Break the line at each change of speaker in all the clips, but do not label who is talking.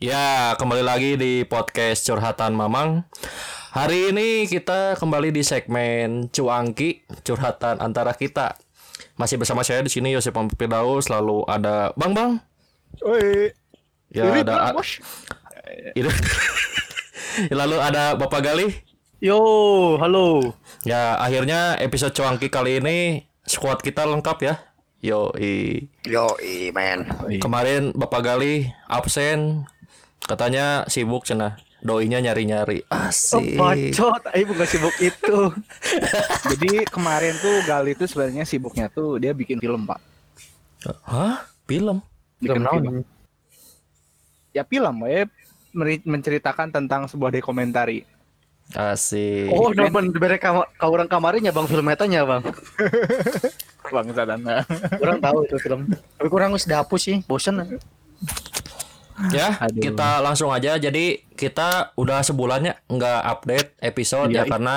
Ya, kembali lagi di podcast Curhatan Mamang. Hari ini kita kembali di segmen Cuangki, curhatan antara kita. Masih bersama saya di sini Yosep Firdaus, lalu ada Bang Bang.
Oi.
Ya,
Ini
ada. Itu- lalu ada Bapak Galih.
Yo, halo.
Ya, akhirnya episode Cuangki kali ini squad kita lengkap ya. Yo,
Yo, men.
kemarin Bapak Galih absen, katanya sibuk cina. Doinya nyari-nyari.
Oh,
Asik.
bacot, ayo bukan sibuk itu. Jadi kemarin tuh Gali tuh sebenarnya sibuknya tuh dia bikin film, Pak.
Hah? Film?
Bikin film. Ya film, ya menceritakan tentang sebuah dokumentari.
Asik.
Oh, nonton bere ka, ka orang kamarin ya Bang film etanya, Bang.
Bang Sadana.
Kurang tahu itu film. Tapi kurang wis dihapus sih, bosen.
Ya,
Aduh.
kita langsung aja. Jadi kita udah sebulannya nggak update episode ya
Iya,
karena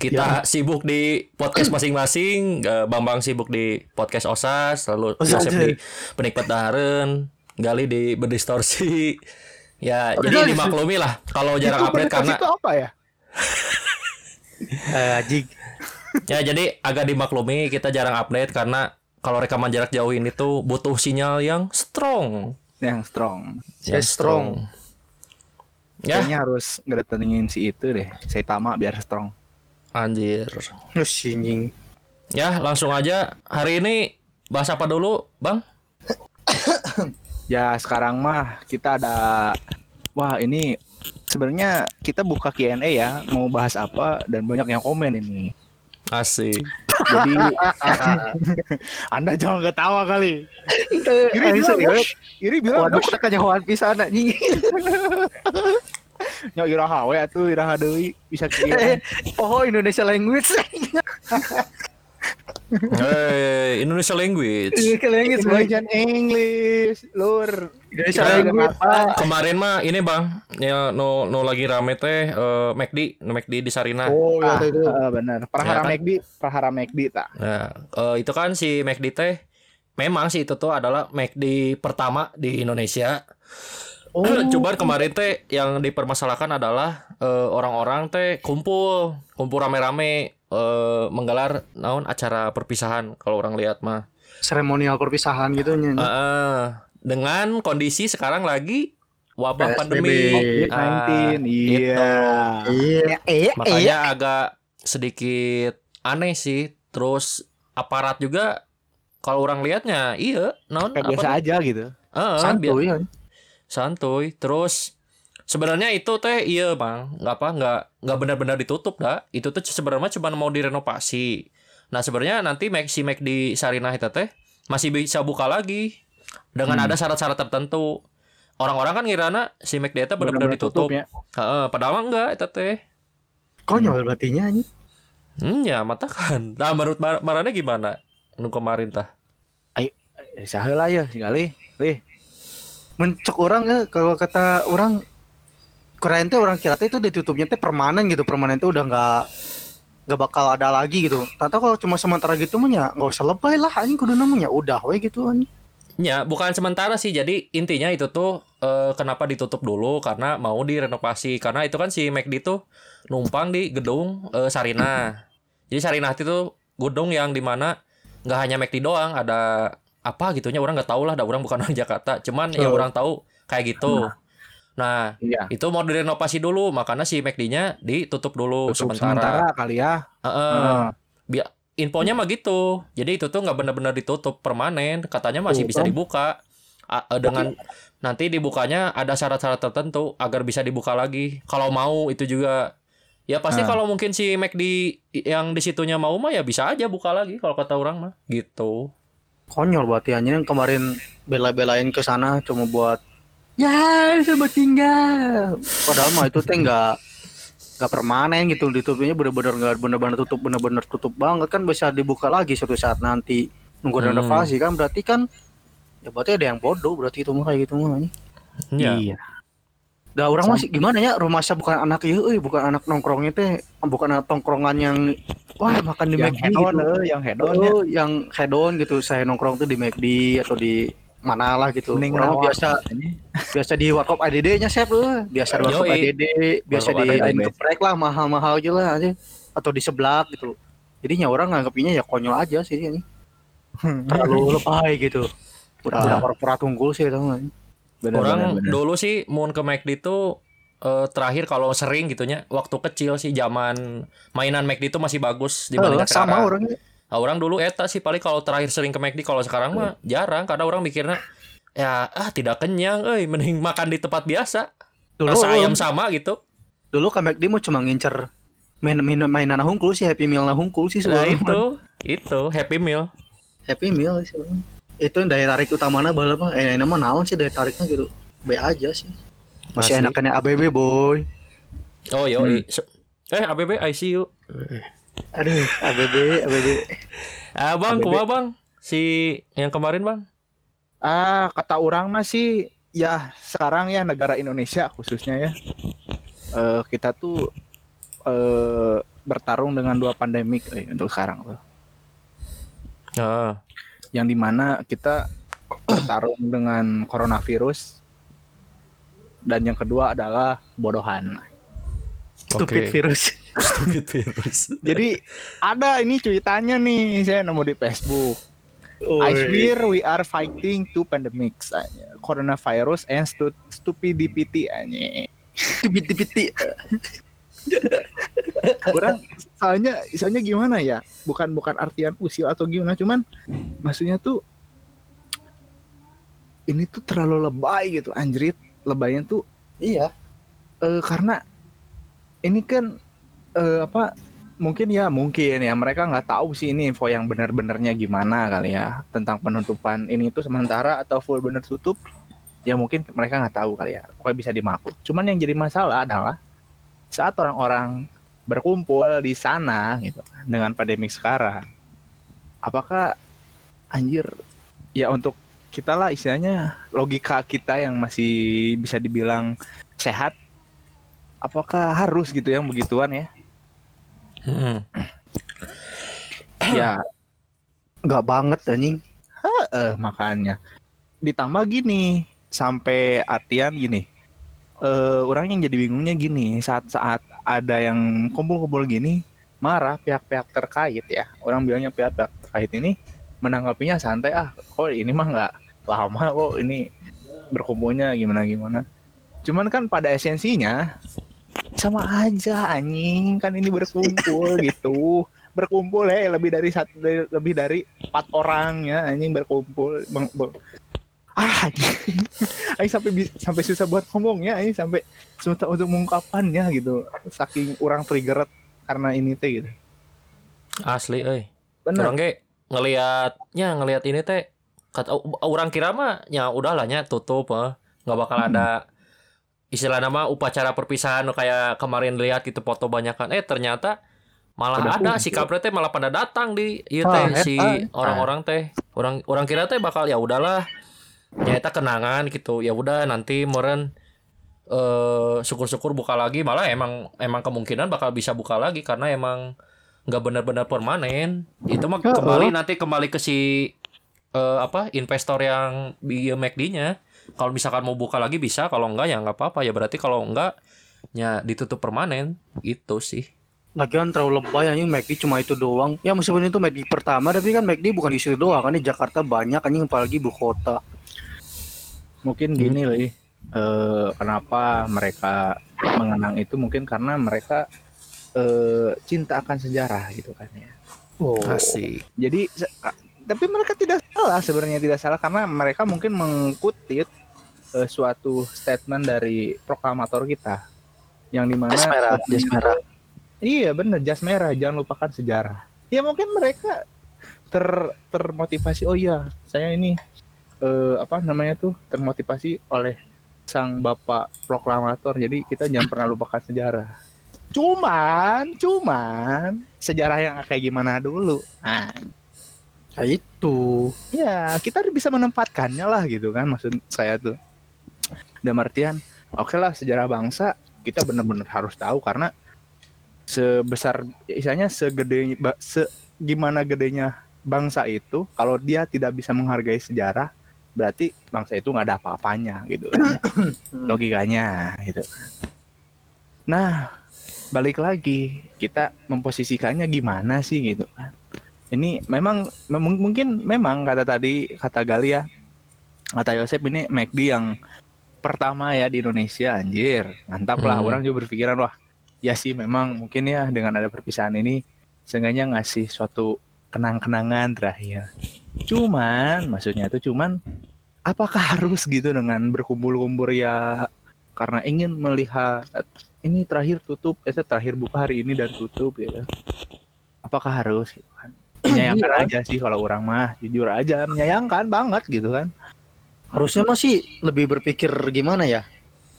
kita sibuk di podcast masing-masing. Bambang sibuk di podcast Osas, lalu
iya.
di penikmat daharen, Gali di berdistorsi. Ya,
Oh,
jadi dimaklumi lah kalau jarang update karena
itu apa ya?
Eh, jig.
ya jadi agak dimaklumi kita jarang update karena kalau rekaman jarak jauh ini tuh butuh sinyal yang strong.
Yang strong.
Yang
strong.
Ya,
Kayaknya harus ngedatengin si itu deh. Saitama biar strong.
anjir.
Lu sinjing.
Ya, langsung aja. Hari ini bahas apa dulu, Bang?
Ya sekarang mah kita ada wah ini sebenarnya kita buka Q&A ya mau bahas apa dan banyak yang komen ini.
Asik.
Jadi Anda jangan ketawa kali. Iri
eh,
bilang. Iri bilang
Waduh, kita kanyahoan pisan anjing.
Nya iraha we atuh iraha deui bisa
Eh,
kieu.
oh, Indonesia language.
Hey, Indonesia language.
Indonesia language.
Indonesian English, lur.
Indonesia
Kita-
language.
apa?
Kemarin mah ini, Bang. Ya no no lagi rame teh eh, McD, no McD di Sarina.
Oh,
Ah,
ya itu.
ah, benar. Prahara
Ya kan?
McD, Prahara McD tak.
Nah, eh, itu kan si McD teh memang sih itu tuh adalah McD pertama di Indonesia.
Oh.
Cuman kemarin teh yang dipermasalahkan adalah eh, orang-orang teh kumpul, kumpul rame-rame eh, menggelar naon acara perpisahan kalau orang lihat mah.
seremonial perpisahan gitu nya.
Heeh. dengan kondisi sekarang lagi wabah
PSBB.
pandemi
COVID-19.
Ah,
Iya.
Iya, iya,
makanya agak sedikit aneh sih terus aparat juga kalau orang lihatnya iya non
Kayak biasa aja gitu.
santuy ya.
Santuy terus sebenarnya itu teh iya bang nggak apa nggak nggak benar-benar ditutup dah itu tuh sebenarnya cuma mau direnovasi nah sebenarnya nanti Mac si Mac di Sarinah itu teh masih bisa buka lagi dengan
Hmm.
ada syarat-syarat tertentu orang-orang kan ngirana si Mac itu benar-benar ditutup
ya.
Heeh, padahal mah enggak itu teh
Konyol berartinya anjing.
Hmm, ya mata kan. Nah, menurut Mar Marane gimana? Nu kemarin tah.
Eh, Saheula ya sekali. Lih.
Mencek orang ya kalau kata orang keren teh orang kira teh itu ditutupnya teh permanen gitu permanen teh udah nggak nggak bakal ada lagi gitu Tata kalau cuma sementara gitu mah ya nggak usah lebay lah anjing kudu namanya udah we gitu anjing
Ya, bukan sementara sih. Jadi intinya itu tuh eh, kenapa ditutup dulu karena mau direnovasi. Karena itu kan si McD tuh numpang di gedung eh, Sarina. Jadi Sarinah itu gedung yang di mana nggak hanya McD doang, ada apa gitunya orang nggak tahu lah, ada orang bukan orang Jakarta. Cuman yang
Oh.
orang tahu kayak gitu. Nah,
Iya.
itu mau direnovasi dulu, makanya si McD-nya ditutup dulu
Tutup
sementara.
sementara kali ya.
Heeh.
Heeh.
infonya mah gitu. Jadi itu tuh nggak benar-benar ditutup permanen. Katanya masih
Tuh,
bisa
kan.
dibuka A- eh, dengan nanti dibukanya ada syarat-syarat tertentu agar bisa dibuka lagi. Kalau mau itu juga ya pasti
Ah.
kalau mungkin si McD yang di situnya mau mah ya bisa aja buka lagi kalau kata orang mah gitu.
Konyol berarti anjing yang kemarin bela-belain ke sana cuma buat ya sama tinggal padahal mah itu teh nggak nggak permanen gitu ditutupnya bener-bener nggak bener-bener tutup bener-bener tutup banget kan bisa dibuka lagi suatu saat nanti nunggu
Hmm.
renovasi kan berarti kan ya berarti ada yang bodoh berarti itu mah kayak gitu mah.
Ya.
Iya.
Dah orang masih gimana ya rumah saya bukan anak ya, euy, bukan anak nongkrongnya teh bukan anak tongkrongan yang wah makan di
Yang
McD gitu.
eh, yang head on ya.
Yang head on gitu saya nongkrong tuh di McD atau di mana lah gitu.
Mending
Orang
rawat
biasa biasa di warkop ADD nya chef lu. Biasa di warkop. ADD, biasa di geprek lah mahal-mahal aja lah aja. Atau di seblak gitu. Jadinya orang nganggapnya ya konyol aja sih ini. Terlalu lebay gitu. Udah
Ah.
udah korporat unggul sih tau?
Bener,
orang
bener, bener.
dulu sih mau ke McD itu eh, terakhir kalau sering gitunya waktu kecil sih zaman mainan McD itu masih bagus dibandingkan
Eh, sama
sekarang.
orangnya.
Nah, orang dulu eta sih paling kalau terakhir sering ke McD kalau sekarang mah jarang karena orang mikirnya ya ah tidak kenyang euy mending makan di tempat biasa.
Dulu
Rasa ayam sama gitu.
dulu comeback dia mau cuma ngincer main main mainan hungkul sih happy meal nah hungkul sih
Nah, itu itu Happy Meal.
happy meal sih. Itu yang daya tarik utamanya bala mah eh nama naon sih daya tariknya gitu B aja sih masih
Asli.
enakannya ABB boy
Oh yo,
Hmm.
eh ABB ICU.
aduh ABB ABB
Ah bang,
ABB.
kumaha bang? Si yang kemarin bang?
Ah, kata orang mah sih ya sekarang ya negara Indonesia khususnya ya. eh, kita tuh eh bertarung dengan dua pandemik eh, untuk sekarang tuh.
Ah,
Yang di mana kita bertarung dengan coronavirus dan yang kedua adalah bodohan.
stupid virus
stupid virus.
Jadi ada ini cuitannya nih saya nemu di Facebook. I swear we are fighting two pandemics aja. Coronavirus and stu stupidity aja.
stupid stupid
Orang soalnya soalnya gimana ya? Bukan bukan artian usil atau gimana, cuman maksudnya tuh ini tuh terlalu lebay gitu, anjrit. Lebaynya tuh
iya
eh, karena ini kan eh, apa mungkin ya mungkin ya mereka nggak tahu sih ini info yang benar-benarnya gimana kali ya tentang penutupan ini itu sementara atau full bener tutup ya mungkin mereka nggak tahu kali ya pokoknya bisa dimaklum cuman yang jadi masalah adalah saat orang-orang berkumpul di sana gitu dengan pandemik sekarang apakah anjir ya untuk kita lah istilahnya logika kita yang masih bisa dibilang sehat apakah harus gitu yang begituan ya?
Hmm.
ya
nggak banget anjing.
Eh makanya. Ditambah gini sampai artian gini eh orang yang jadi bingungnya gini saat-saat ada yang kumpul-kumpul gini marah pihak-pihak terkait ya. Orang bilangnya pihak-pihak terkait ini menanggapinya santai ah kok ini mah nggak lama kok ini berkumpulnya gimana gimana? Cuman kan pada esensinya sama aja anjing kan ini berkumpul gitu. Berkumpul ya lebih dari satu lebih dari empat orang ya anjing berkumpul ah Aing sampai sampai susah buat ngomongnya anjing sampai susah untuk mengungkapkannya gitu. Saking orang trigger karena ini teh gitu.
Asli euy.
bener.
Orang ge ngelihatnya ngelihat ini teh kata orang kira mah ya udahlah nya tutup eh. nggak bakal
Hmm.
ada istilah nama upacara perpisahan kayak kemarin lihat gitu foto banyakan eh ternyata malah
Pada
ada si kampret teh malah pada datang di ieu
Ah,
teh si orang-orang teh. Orang orang kira teh bakal ya udahlah ya eta kenangan gitu. Ya udah nanti meren eh syukur-syukur buka lagi. Malah emang emang kemungkinan bakal bisa buka lagi karena emang nggak benar-benar permanen. Itu mah kembali nanti kembali ke si eh, apa investor yang di McD-nya kalau misalkan mau buka lagi bisa kalau enggak ya nggak apa-apa. Ya berarti kalau enggak ya ditutup permanen. Itu sih.
Lagian terlalu lebay anjing. McD cuma itu doang. Ya meskipun itu McD pertama tapi kan McD bukan di situ doang. Kan di Jakarta banyak anjing. Apalagi ibu kota.
Mungkin
Hmm.
gini loh eh kenapa mereka mengenang itu? Mungkin karena mereka eh, cinta akan sejarah gitu kan ya.
Oh.
asik.
Jadi tapi mereka tidak salah sebenarnya tidak salah. Karena mereka mungkin mengkutip eh, suatu statement dari proklamator kita. Yang di mana
Jas merah, jas merah.
iya bener jas merah. Jangan lupakan sejarah. Ya mungkin mereka ter termotivasi oh iya saya ini eh, apa namanya tuh termotivasi oleh sang bapak proklamator. Jadi kita jangan pernah lupakan sejarah. Cuman cuman sejarah yang kayak gimana dulu. Nah
Ya itu.
ya kita bisa menempatkannya lah gitu kan maksud saya tuh. Dalam artian oke lah sejarah bangsa kita benar-benar harus tahu karena sebesar ya istilahnya segede se gimana gedenya bangsa itu kalau dia tidak bisa menghargai sejarah berarti bangsa itu nggak ada apa-apanya gitu. Logikanya gitu. Nah balik lagi kita memposisikannya gimana sih gitu kan? Ini memang mem- mungkin memang kata tadi kata Galia kata Yosep ini McD yang pertama ya di Indonesia anjir. Mantap lah
Hmm.
orang juga berpikiran wah ya sih memang mungkin ya dengan ada perpisahan ini seenggaknya ngasih suatu kenang-kenangan terakhir cuman maksudnya itu cuman apakah harus gitu dengan berkumpul-kumpul? Ya karena ingin melihat ini terakhir tutup eh terakhir buka hari ini dan tutup ya. Apakah harus gitu kan? Menyayangkan
Iya.
aja sih kalau orang mah jujur aja menyayangkan banget gitu kan.
Harusnya masih lebih berpikir gimana ya?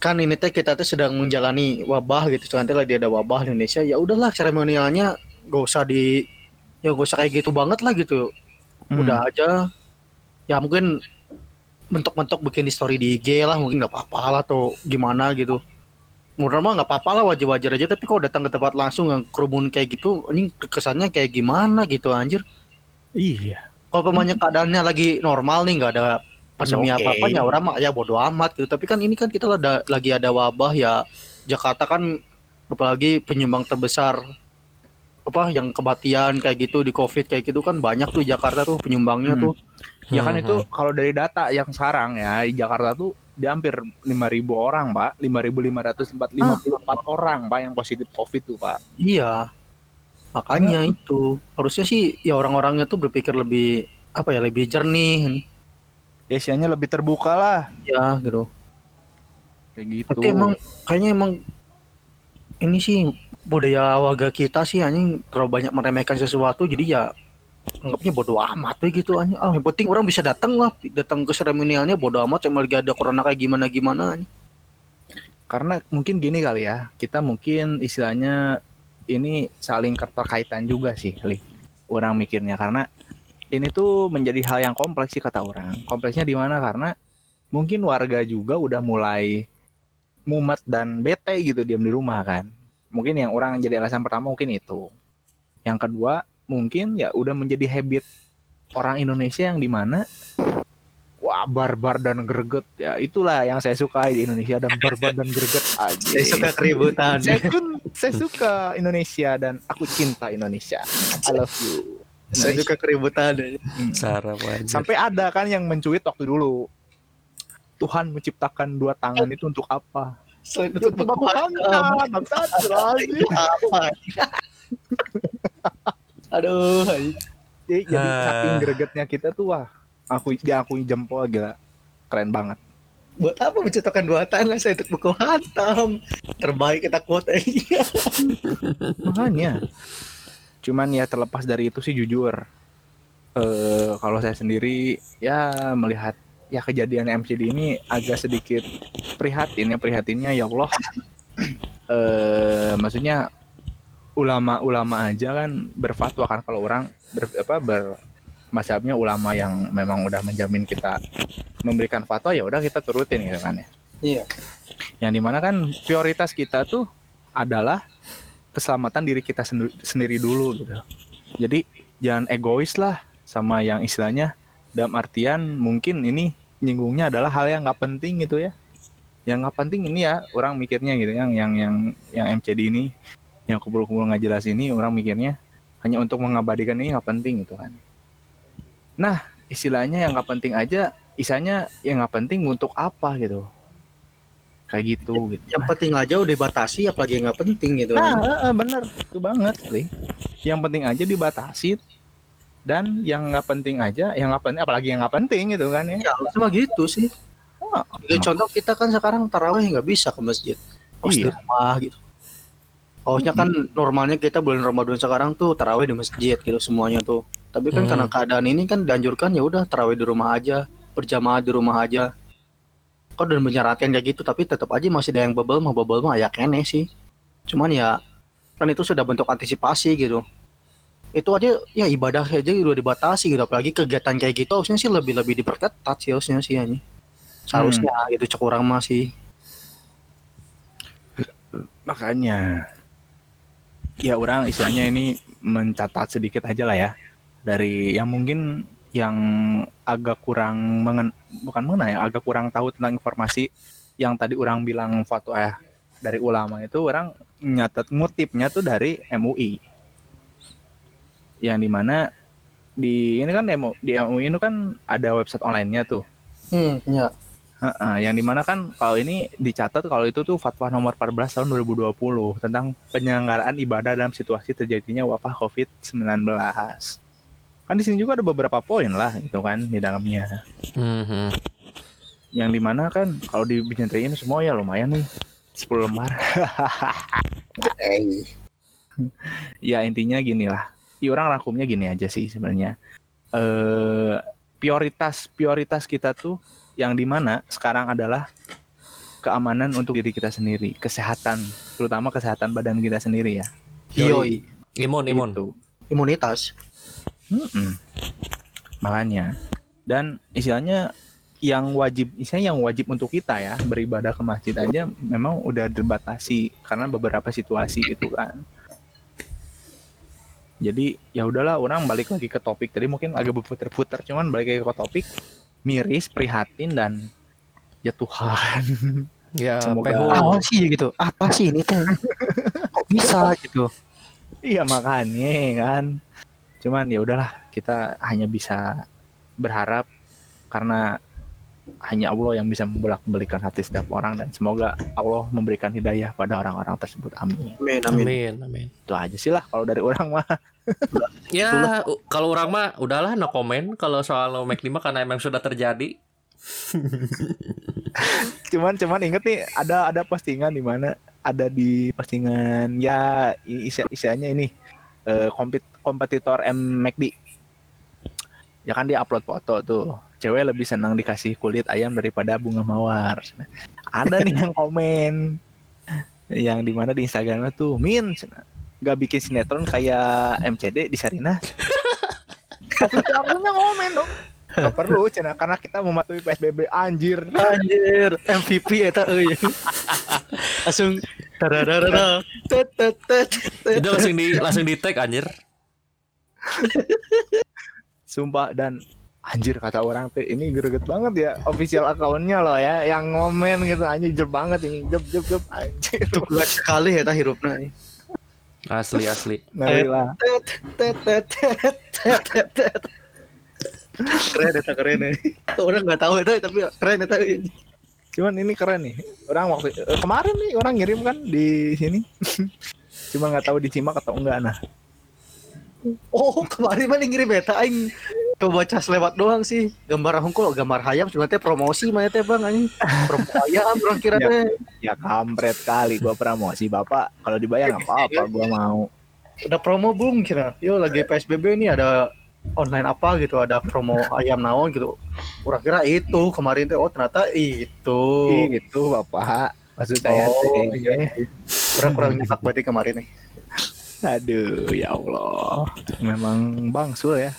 Kan ini teh kita teh sedang menjalani wabah gitu nanti lagi ada wabah di Indonesia ya udahlah seremonialnya gak usah di ya gak usah kayak gitu banget lah gitu
Hmm.
udah aja. Ya mungkin bentuk-bentuk bikin di story di IG lah mungkin nggak apa-apa lah atau gimana gitu. Menurut mah nggak apa-apa lah wajar-wajar aja. Tapi kalau datang ke tempat langsung yang kerumun kayak gitu ini kesannya kayak gimana gitu anjir.
Iya.
Kalau pemainnya keadaannya lagi normal nih nggak ada pandemi
Oke.
apa apa ya orang mah ya bodo amat gitu. Tapi kan ini kan kita ada, lagi ada wabah ya. Jakarta kan apalagi penyumbang terbesar apa yang kematian kayak gitu di covid kayak gitu kan banyak tuh Jakarta tuh penyumbangnya
Hmm.
tuh.
Ya kan
Hmm,
itu kalau dari data yang sekarang ya di Jakarta tuh di hampir 5.000 orang pak. 5.554 orang pak yang positif covid tuh pak.
Iya. Makanya itu. Harusnya sih ya orang-orangnya tuh berpikir lebih apa ya lebih jernih.
Ya lebih terbuka lah.
Ya gitu.
Kayak gitu.
Tapi emang kayaknya emang ini sih budaya warga kita sih anjing terlalu banyak meremehkan sesuatu jadi ya anggapnya bodo amat we gitu anjing. Ah, yang penting orang bisa datang lah, datang ke seremonialnya bodo amat cuma lagi ada corona kayak gimana gimana anjing.
karena mungkin gini kali ya kita mungkin istilahnya ini saling keterkaitan juga sih Li. orang mikirnya karena ini tuh menjadi hal yang kompleks sih kata orang kompleksnya di mana karena mungkin warga juga udah mulai mumet dan bete gitu diam di rumah kan mungkin yang orang jadi alasan pertama mungkin itu yang kedua mungkin ya udah menjadi habit orang Indonesia yang di mana wah barbar dan greget ya itulah yang saya suka di Indonesia dan barbar dan greget aja
keributan.
saya pun saya suka Indonesia dan aku cinta Indonesia I love you
Saya suka keributan.
Hmm. Sampai ada kan yang mencuit waktu dulu Tuhan menciptakan dua tangan itu untuk apa?
Selain
Untuk menghantam, bangsat, anjing.
Aduh.
Jadi, jadi
Ah.
saking gregetnya kita tuh wah, aku diakui jempol gila. Keren banget.
buat apa menciptakan dua tangan saya untuk buku hantam terbaik kita quote aja
Makanya. Cuman ya terlepas dari itu sih jujur. Eh kalau saya sendiri ya melihat ya kejadian MCD ini agak sedikit prihatin ya prihatinnya ya Allah. Eh maksudnya ulama-ulama aja kan berfatwa kan kalau orang ber, apa ber mazhabnya ulama yang memang udah menjamin kita memberikan fatwa ya udah kita turutin gitu kan ya.
Iya.
Yang di mana kan prioritas kita tuh adalah keselamatan diri kita sendi- sendiri dulu gitu. Jadi jangan egois lah sama yang istilahnya dalam artian mungkin ini nyinggungnya adalah hal yang nggak penting gitu ya. Yang nggak penting ini ya orang mikirnya gitu yang yang yang yang MCD ini yang kumpul-kumpul nggak jelas ini orang mikirnya hanya untuk mengabadikan ini nggak penting gitu kan. Nah istilahnya yang nggak penting aja, isanya yang nggak penting untuk apa gitu. Kayak gitu gitu.
yang penting aja udah batasi apalagi yang nggak penting gitu
Nah, eh, bener itu banget, Li. Yang penting aja dibatasi dan yang nggak penting aja, yang nggak penting, apalagi yang nggak penting gitu kan ya.
ya cuma gitu sih
Oh,
contoh kita kan sekarang tarawih nggak bisa ke masjid harus di
Iya.
rumah gitu Harusnya kan normalnya kita bulan Ramadan sekarang tuh tarawih di masjid gitu semuanya tuh. Tapi kan
Hmm.
karena keadaan ini kan dianjurkan ya udah tarawih di rumah aja, berjamaah di rumah aja. Kok udah menyarankan kayak gitu tapi tetap aja masih ada yang bebel mah bebel mah ya kene sih. Cuman ya kan itu sudah bentuk antisipasi gitu. Itu aja ya ibadah aja udah dibatasi gitu apalagi kegiatan kayak gitu harusnya sih lebih lebih diperketat sih harusnya sih ini. Seharusnya gitu cek orang masih.
makanya ya orang istilahnya ini mencatat sedikit aja lah ya dari yang mungkin yang agak kurang mengen bukan mengenai agak kurang tahu tentang informasi yang tadi orang bilang foto eh dari ulama itu orang nyatet ngutipnya tuh dari MUI yang di mana di ini kan demo di MUI itu kan ada website online-nya tuh
Hmm, ya.
Heeh, yang di mana kan kalau ini dicatat kalau itu tuh fatwa nomor 14 tahun 2020 tentang penyelenggaraan ibadah dalam situasi terjadinya wabah COVID-19. Kan di sini juga ada beberapa poin lah itu kan di dalamnya.
Mhm.
Yang di mana kan kalau dibicentriin semua ya lumayan nih 10 lembar. Ya intinya gini lah. Ya, orang rangkumnya gini aja sih sebenarnya. Eh prioritas prioritas kita tuh yang di mana sekarang adalah keamanan untuk diri kita sendiri, kesehatan, terutama kesehatan badan kita sendiri ya.
Yoi.
Imun, imun.
Gitu.
Imunitas.
Mm-mm. Makanya. Dan istilahnya yang wajib, istilahnya yang wajib untuk kita ya beribadah ke masjid aja memang udah dibatasi karena beberapa situasi gitu kan. Jadi ya udahlah orang balik lagi ke topik tadi mungkin agak berputar-putar cuman balik lagi ke topik miris, prihatin dan ya Tuhan.
Ya,
Semoga-.
Apa sih gitu? Apa sih ini teh? Kok bisa gitu?
Iya makanya kan. Cuman ya udahlah kita hanya bisa berharap karena hanya Allah yang bisa membolak-balikan hati setiap orang dan semoga Allah memberikan hidayah pada orang-orang tersebut. Amin.
Amin, amin.
Amin, amin.
Itu aja sih lah kalau dari orang mah.
Ya, kalau orang mah udahlah no komen kalau soal no Mac 5 karena emang sudah terjadi.
Cuman cuman inget nih ada ada postingan di mana ada di postingan ya i- isi isiannya ini eh, kompet kompetitor M McD. Ya kan dia upload foto tuh. Cewek lebih senang dikasih kulit ayam daripada bunga mawar. Ada nih yang komen yang di mana di Instagramnya tuh Min nggak bikin sinetron kayak MCD di Sarina. Tapi akunya komen dong. Gak perlu, Cina, karena kita mematuhi PSBB anjir.
Anjir, MVP eta euy. Langsung tararara. Tet tet.
Itu langsung di langsung di tag anjir.
Sumpah dan anjir kata orang tuh ini greget banget ya official accountnya loh ya yang ngomen gitu anjir jeb banget ini jeb jeb jeb anjir
Itu kuat sekali eta hirupna.
Asli asli.
Keren eta keren eh. Orang nggak tahu eta tapi keren euy.
cuman ini keren nih orang waktu eh, kemarin nih orang ngirim kan di sini cuma nggak tahu disimak atau enggak nah
Oh, kemarin mah ngirim eta aing kebaca selewat doang sih. Gambar hongkol, gambar hayam sebenarnya promosi mah teh Bang anjing. Promo hayam orang kira
Ya.
teh.
ya kampret kali gua promosi bapak kalau dibayar nggak apa-apa gua mau
Udah promo belum kira? Yo lagi PSBB nih ada online apa gitu, ada promo ayam naon gitu. Orang kira itu kemarin teh oh ternyata itu.
Ih, gitu bapak maksud saya
Oh, iya. Kurang kurang nyimak berarti kemarin nih.
aduh ya Allah memang bangsul ya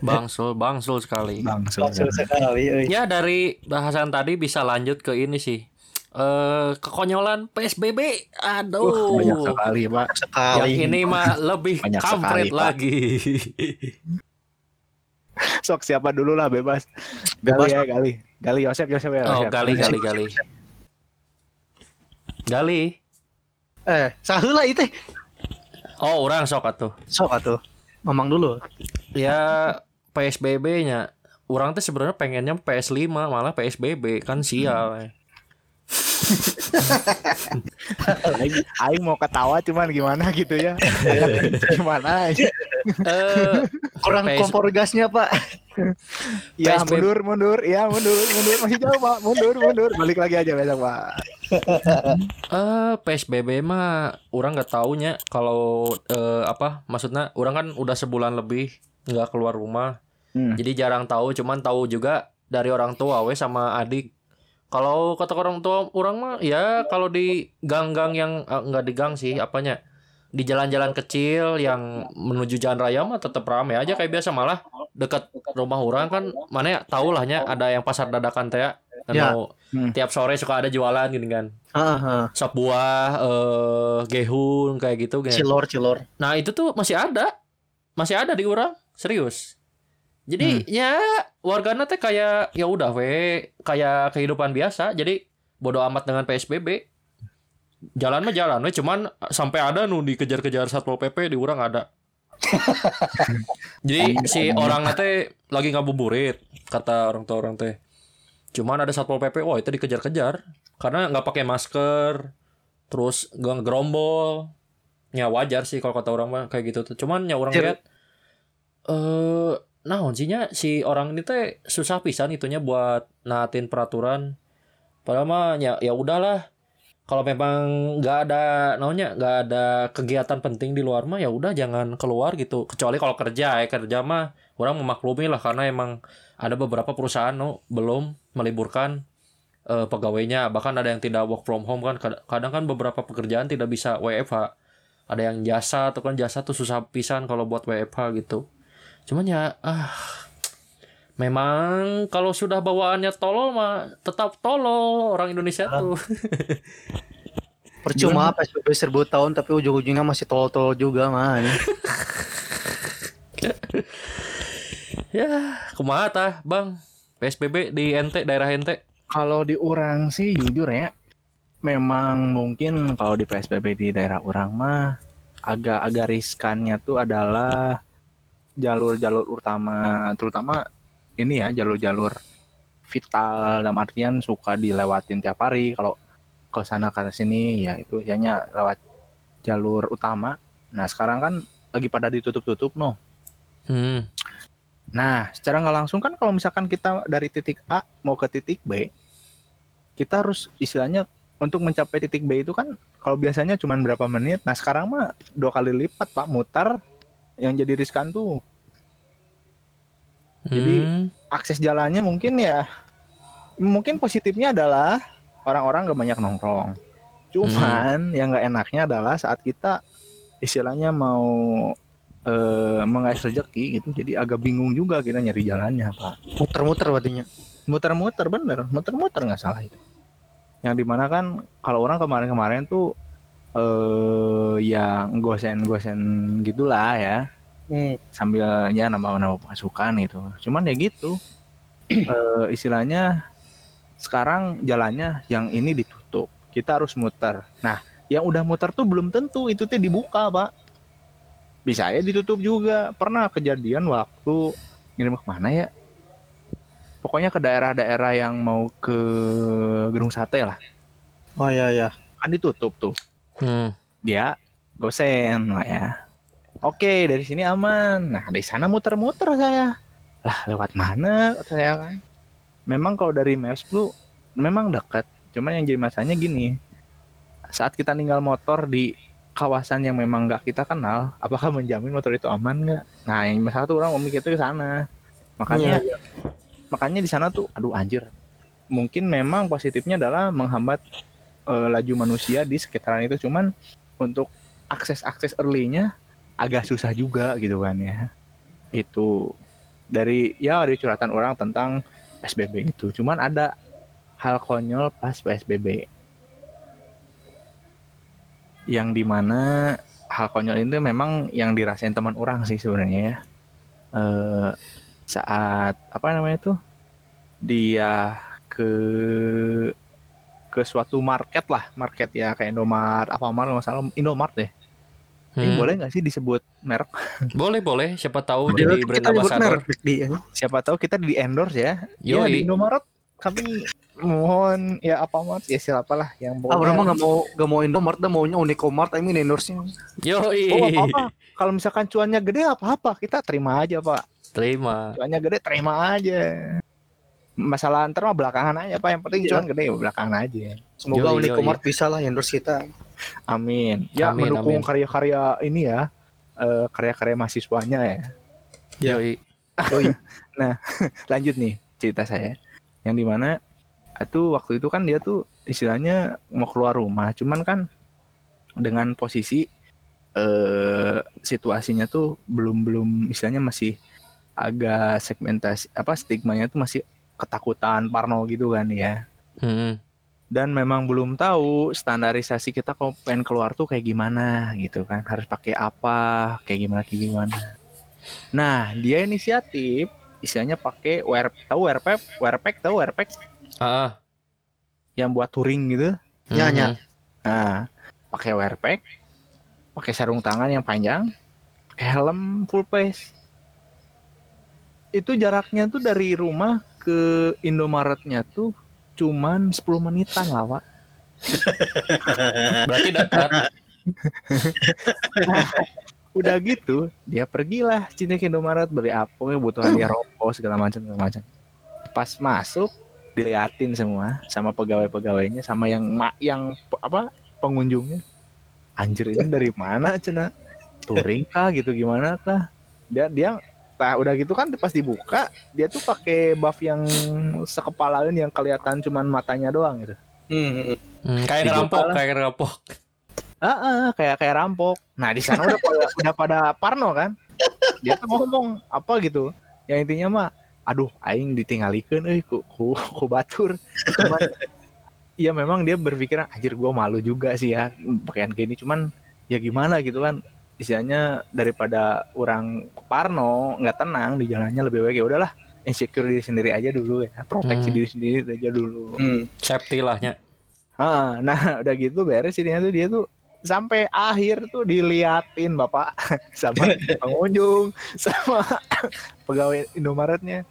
Bangsul, bangsul sekali.
bangsul
Langsung sekali. euy.
Ya dari bahasan tadi bisa lanjut ke ini sih. Eh kekonyolan PSBB.
Uh,
Aduh.
banyak sekali pak
Sekali.
Yang ini mah lebih
Banyak
kampret
sekali,
lagi.
sok siapa dulu lah bebas
Bebas.
gali ya gali gali Yosep Yosep ya
oh, gali gali gali. Gali.
Eh, saheula itu.
Oh, orang sok atuh.
Sok atuh. Mamang dulu.
Ya PSBB-nya orang tuh sebenarnya pengennya PS5 malah PSBB kan sial.
Aing, Aing mau ketawa cuman gimana gitu ya? Gimana?
Eh
Kurang kompor gasnya, Pak.
ya
PSBB.
mundur mundur. Ya mundur mundur. Masih jauh pak. Mundur mundur. Balik lagi aja besok pak.
Eh PSBB mah orang nggak taunya kalau eh, apa maksudnya orang kan udah sebulan lebih nggak keluar rumah.
Hmm.
jadi jarang tahu cuman tahu juga dari orang tua we sama adik kalau kata orang tua orang mah ya kalau di gang-gang yang eh, nggak di gang sih apanya di jalan-jalan kecil yang menuju jalan raya mah tetap ramai aja kayak biasa malah dekat rumah orang kan mana ya tahu lahnya ada yang pasar dadakan teh ya.
Ya.
Anu,
Hmm.
tiap sore suka ada jualan gini kan
Heeh.
sop buah, eh gehun kayak gitu.
Cilor, cilor.
Nah itu tuh masih ada, masih ada di orang serius. Jadi ya wargana teh kayak ya udah we kayak kehidupan biasa. Jadi bodoh amat dengan PSBB. Jalan mah jalan we cuman sampai ada nu dikejar-kejar Satpol PP di urang ada. Jadi si orang teh lagi ngabuburit kata orang tua orang teh. Cuman ada Satpol PP, wah itu dikejar-kejar karena nggak pakai masker, terus nggak gerombol. Ya wajar sih kalau kata orang mah kayak gitu tuh. Cuman ya orang lihat eh nah nya si orang ini teh susah pisan itunya buat naatin peraturan. Padahal mah ya ya udahlah. Kalau memang nggak ada naunya nggak ada kegiatan penting di luar mah ya udah jangan keluar gitu. Kecuali kalau kerja ya kerja mah orang memaklumi lah karena emang ada beberapa perusahaan no, belum meliburkan eh, pegawainya bahkan ada yang tidak work from home kan Kad- kadang kan beberapa pekerjaan tidak bisa WFH ada yang jasa atau kan jasa tuh susah pisan kalau buat WFH gitu cuman ya ah memang kalau sudah bawaannya tolol mah tetap tolol orang Indonesia tuh
Percuma PSBB seribu tahun tapi ujung-ujungnya masih tol-tol juga mah. ini.
ya kumaha tah bang PSBB di NT daerah NT
Kalau di orang sih jujur ya, memang mungkin kalau di PSBB di daerah orang mah agak-agak riskannya tuh adalah jalur-jalur utama, terutama ini ya jalur-jalur vital dalam artian suka dilewatin tiap hari. Kalau ke sana ke sini ya itu hanya lewat jalur utama. Nah sekarang kan lagi pada ditutup-tutup noh.
hmm.
Nah, secara nggak langsung kan kalau misalkan kita dari titik A mau ke titik B, kita harus istilahnya untuk mencapai titik B itu kan kalau biasanya cuma berapa menit. Nah, sekarang mah dua kali lipat Pak mutar yang jadi riskan tuh Jadi-
Hmm.
akses jalannya mungkin ya mungkin positifnya adalah orang-orang gak banyak nongkrong. Cuman yang nggak enaknya adalah saat kita istilahnya mau eh, mengais rezeki gitu, jadi agak bingung juga kita nyari jalannya pak.
Muter-muter batinya.
Muter-muter bener, muter-muter nggak salah itu. Yang di mana kan kalau orang kemarin-kemarin tuh eh yang gosen-gosen gitulah ya
Hmm.
sambil ya nambah-nambah pasukan itu. Cuman ya gitu. Eh, istilahnya sekarang jalannya yang ini ditutup. Kita harus muter. Nah, yang udah muter tuh belum tentu itu tuh dibuka, Pak. Bisa ya ditutup juga. Pernah kejadian waktu ngirim ke mana ya? Pokoknya ke daerah-daerah yang mau ke Gedung Sate lah.
Oh iya iya.
Kan ditutup tuh.
Hmm.
Dia gosen lah ya. Oke, dari sini aman. Nah, dari sana muter-muter saya. Lah, lewat mana saya kan? Memang kalau dari Maps Blue memang dekat. Cuman yang jadi masalahnya gini. Saat kita ninggal motor di kawasan yang memang nggak kita kenal, apakah menjamin motor itu aman nggak? Nah, yang masalah tuh orang mikir itu ke sana. Makanya
Iya,
makanya di sana tuh aduh anjir. Mungkin memang positifnya adalah menghambat eh, laju manusia di sekitaran itu cuman untuk akses-akses early-nya agak susah juga gitu kan ya. Itu dari ya dari curhatan orang tentang PSBB itu. Cuman ada hal konyol pas PSBB. Yang di mana hal konyol itu memang yang dirasain teman orang sih sebenarnya ya. Eh saat apa namanya tuh dia ke ke suatu market lah market ya kayak Indomart apa nggak masalah Indomart deh ini
Hmm.
boleh nggak sih disebut merek
Boleh boleh siapa tahu
Jadi
jadi
kita
brand ambassador.
merek di ya.
siapa tahu kita di endorse ya ya di. Indomaret kami mohon ya apa mart ya siapa lah yang
Ah, orang mah nggak mau nggak mau Indomart, dah maunya Unicomart, I mean endorse-nya.
Yoi.
oh apa apa kalau misalkan cuannya gede apa apa kita terima aja pak
Terima.
cuannya gede terima aja masalah ntar mah belakangan aja pak yang penting
Iya.
cuan gede belakangan aja
Semoga
Yoi,
Unicomart bisa lah endorse kita.
amin ya
Amin,
mendukung
amin.
karya-karya ini ya eh, karya-karya mahasiswanya ya
Ya.
Yoi.
lanjut nih cerita saya yang di mana itu waktu itu kan dia tuh istilahnya mau keluar rumah cuman kan dengan posisi eh situasinya tuh belum belum istilahnya masih agak segmentasi apa stigmanya tuh masih ketakutan parno gitu kan ya.
Hmm.
dan memang belum tahu standarisasi kita kalau pengen keluar tuh kayak gimana gitu kan. Harus pakai apa kayak gimana kayak gimana. Nah dia inisiatif istilahnya pakai wear tahu wearpack wearpack tahu wearpack
Ah.
yang buat touring gitu?
Ya, ya.
nah pakai wearpack pakai sarung tangan yang panjang pakai helm full face. Itu jaraknya tuh dari rumah ke Indomaretnya tuh cuman 10 menitan lah pak
Berarti dekat.
udah gitu dia pergilah cinta ke Indomaret beli apa kebutuhan dia rokok segala macam segala macam. Pas masuk diliatin semua sama pegawai-pegawainya sama yang ma yang apa pengunjungnya. Anjir ini dari mana cina? Touring kah gitu gimana kah? Dia dia nah udah gitu kan pas dibuka dia tuh pakai buff yang sekepalain yang kelihatan cuman matanya doang gitu
Hmm.
Hmm, kayak
Dibuka
ngerampok,
lah.
kayak ngerampok.
Ah, ah, kayak kayak rampok. Nah di sana udah pada, udah pada Parno kan. Dia tuh ngomong apa gitu. Yang intinya mah, aduh, aing ditinggalikeun euy ku, ku, ku batur. Cuman, Iya memang dia berpikir anjir gua malu juga sih ya pakaian gini cuman ya gimana gitu kan istilahnya daripada orang Parno nggak tenang di jalannya lebih baik ya udahlah insecure diri sendiri aja dulu ya proteksi
Hmm.
diri sendiri aja dulu
Hmm.
Safety lahnya.
Ah, nah udah gitu beres ini tuh dia tuh sampai akhir tuh diliatin bapak sama pengunjung sama pegawai Indomaretnya.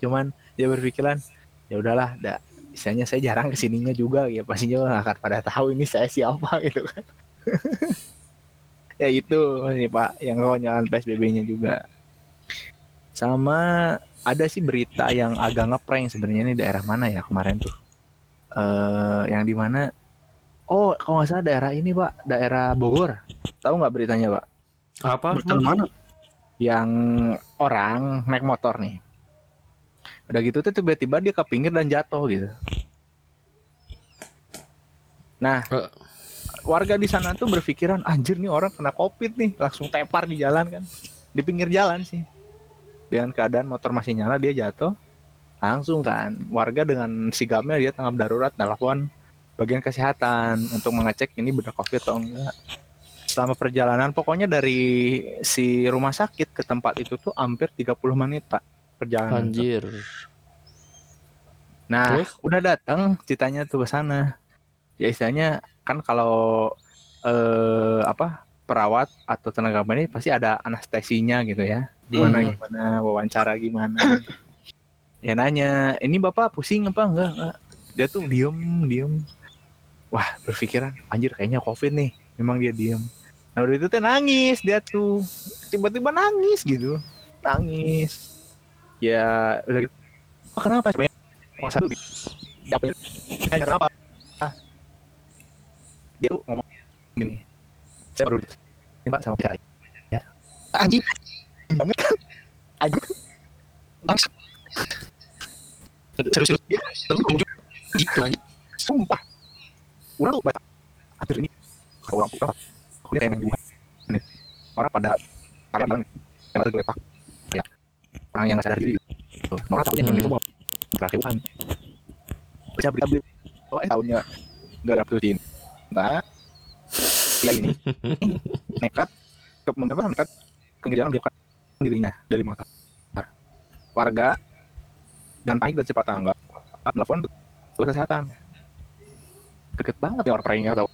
Cuman dia berpikiran ya udahlah, dah misalnya saya jarang ke sininya juga ya pastinya nggak akan pada tahu ini saya siapa gitu kan. Ya itu nih pak yang kekonyolan PSBB-nya juga. Sama ada sih berita yang agak ngeprank sebenarnya ini daerah mana ya kemarin tuh eh yang di mana oh kalau nggak salah daerah ini pak daerah Bogor tahu nggak beritanya pak
Apa?
Berita mana?
yang orang naik motor nih udah gitu tuh tiba-tiba dia ke pinggir dan jatuh gitu nah
Eh.
Warga di sana tuh berpikiran anjir nih orang kena covid nih langsung tepar di jalan kan di pinggir jalan sih dengan keadaan motor masih nyala dia jatuh langsung kan warga dengan sigapnya dia tanggap darurat telepon bagian kesehatan untuk mengecek ini benar covid atau enggak selama perjalanan pokoknya dari si rumah sakit ke tempat itu tuh hampir 30 menit pak perjalanan tuh.
Anjir.
Nah,
Terus?
udah datang ceritanya tuh ke sana. Ya istilahnya kan kalau eh apa perawat atau tenaga medis pasti ada anestesinya gitu ya. Gimana
Hmm.
gimana wawancara gimana. ya nanya, "Ini Bapak pusing apa enggak?" enggak. Dia tuh diem, diem. Wah, berpikiran, anjir kayaknya Covid nih. Memang dia diem. Nah, udah itu tuh nangis dia tuh. Tiba-tiba nangis gitu. Nangis. Ya, udah gitu. "Oh, kenapa? Coba Oh, satu kenapa? Dia tuh ngomong gini. Saya baru ini Pak sama Pak. Ya.
Anjing.
Banget kan? Anjing.
Serius serius.
Dia
Terus kunjung. Gitu anjing.
sumpah. Orang tuh baca. Hampir ini. Kalau orang. Kalau dia kayak main. Ini. Orang pada pada banget. Yang ada gelepak. Ya. Orang yang nggak sadar diri. Orang tahu yang itu mau. Terakhir kan. Berita berita. Oh, eh tahunnya nggak dapet cinta. Ya ini. nekat ke mengapa nekat ke jalan dia dirinya dari motor. Warga dan panik dan cepat tangga telepon ke kesehatan. Deket banget ya orang praingnya tau.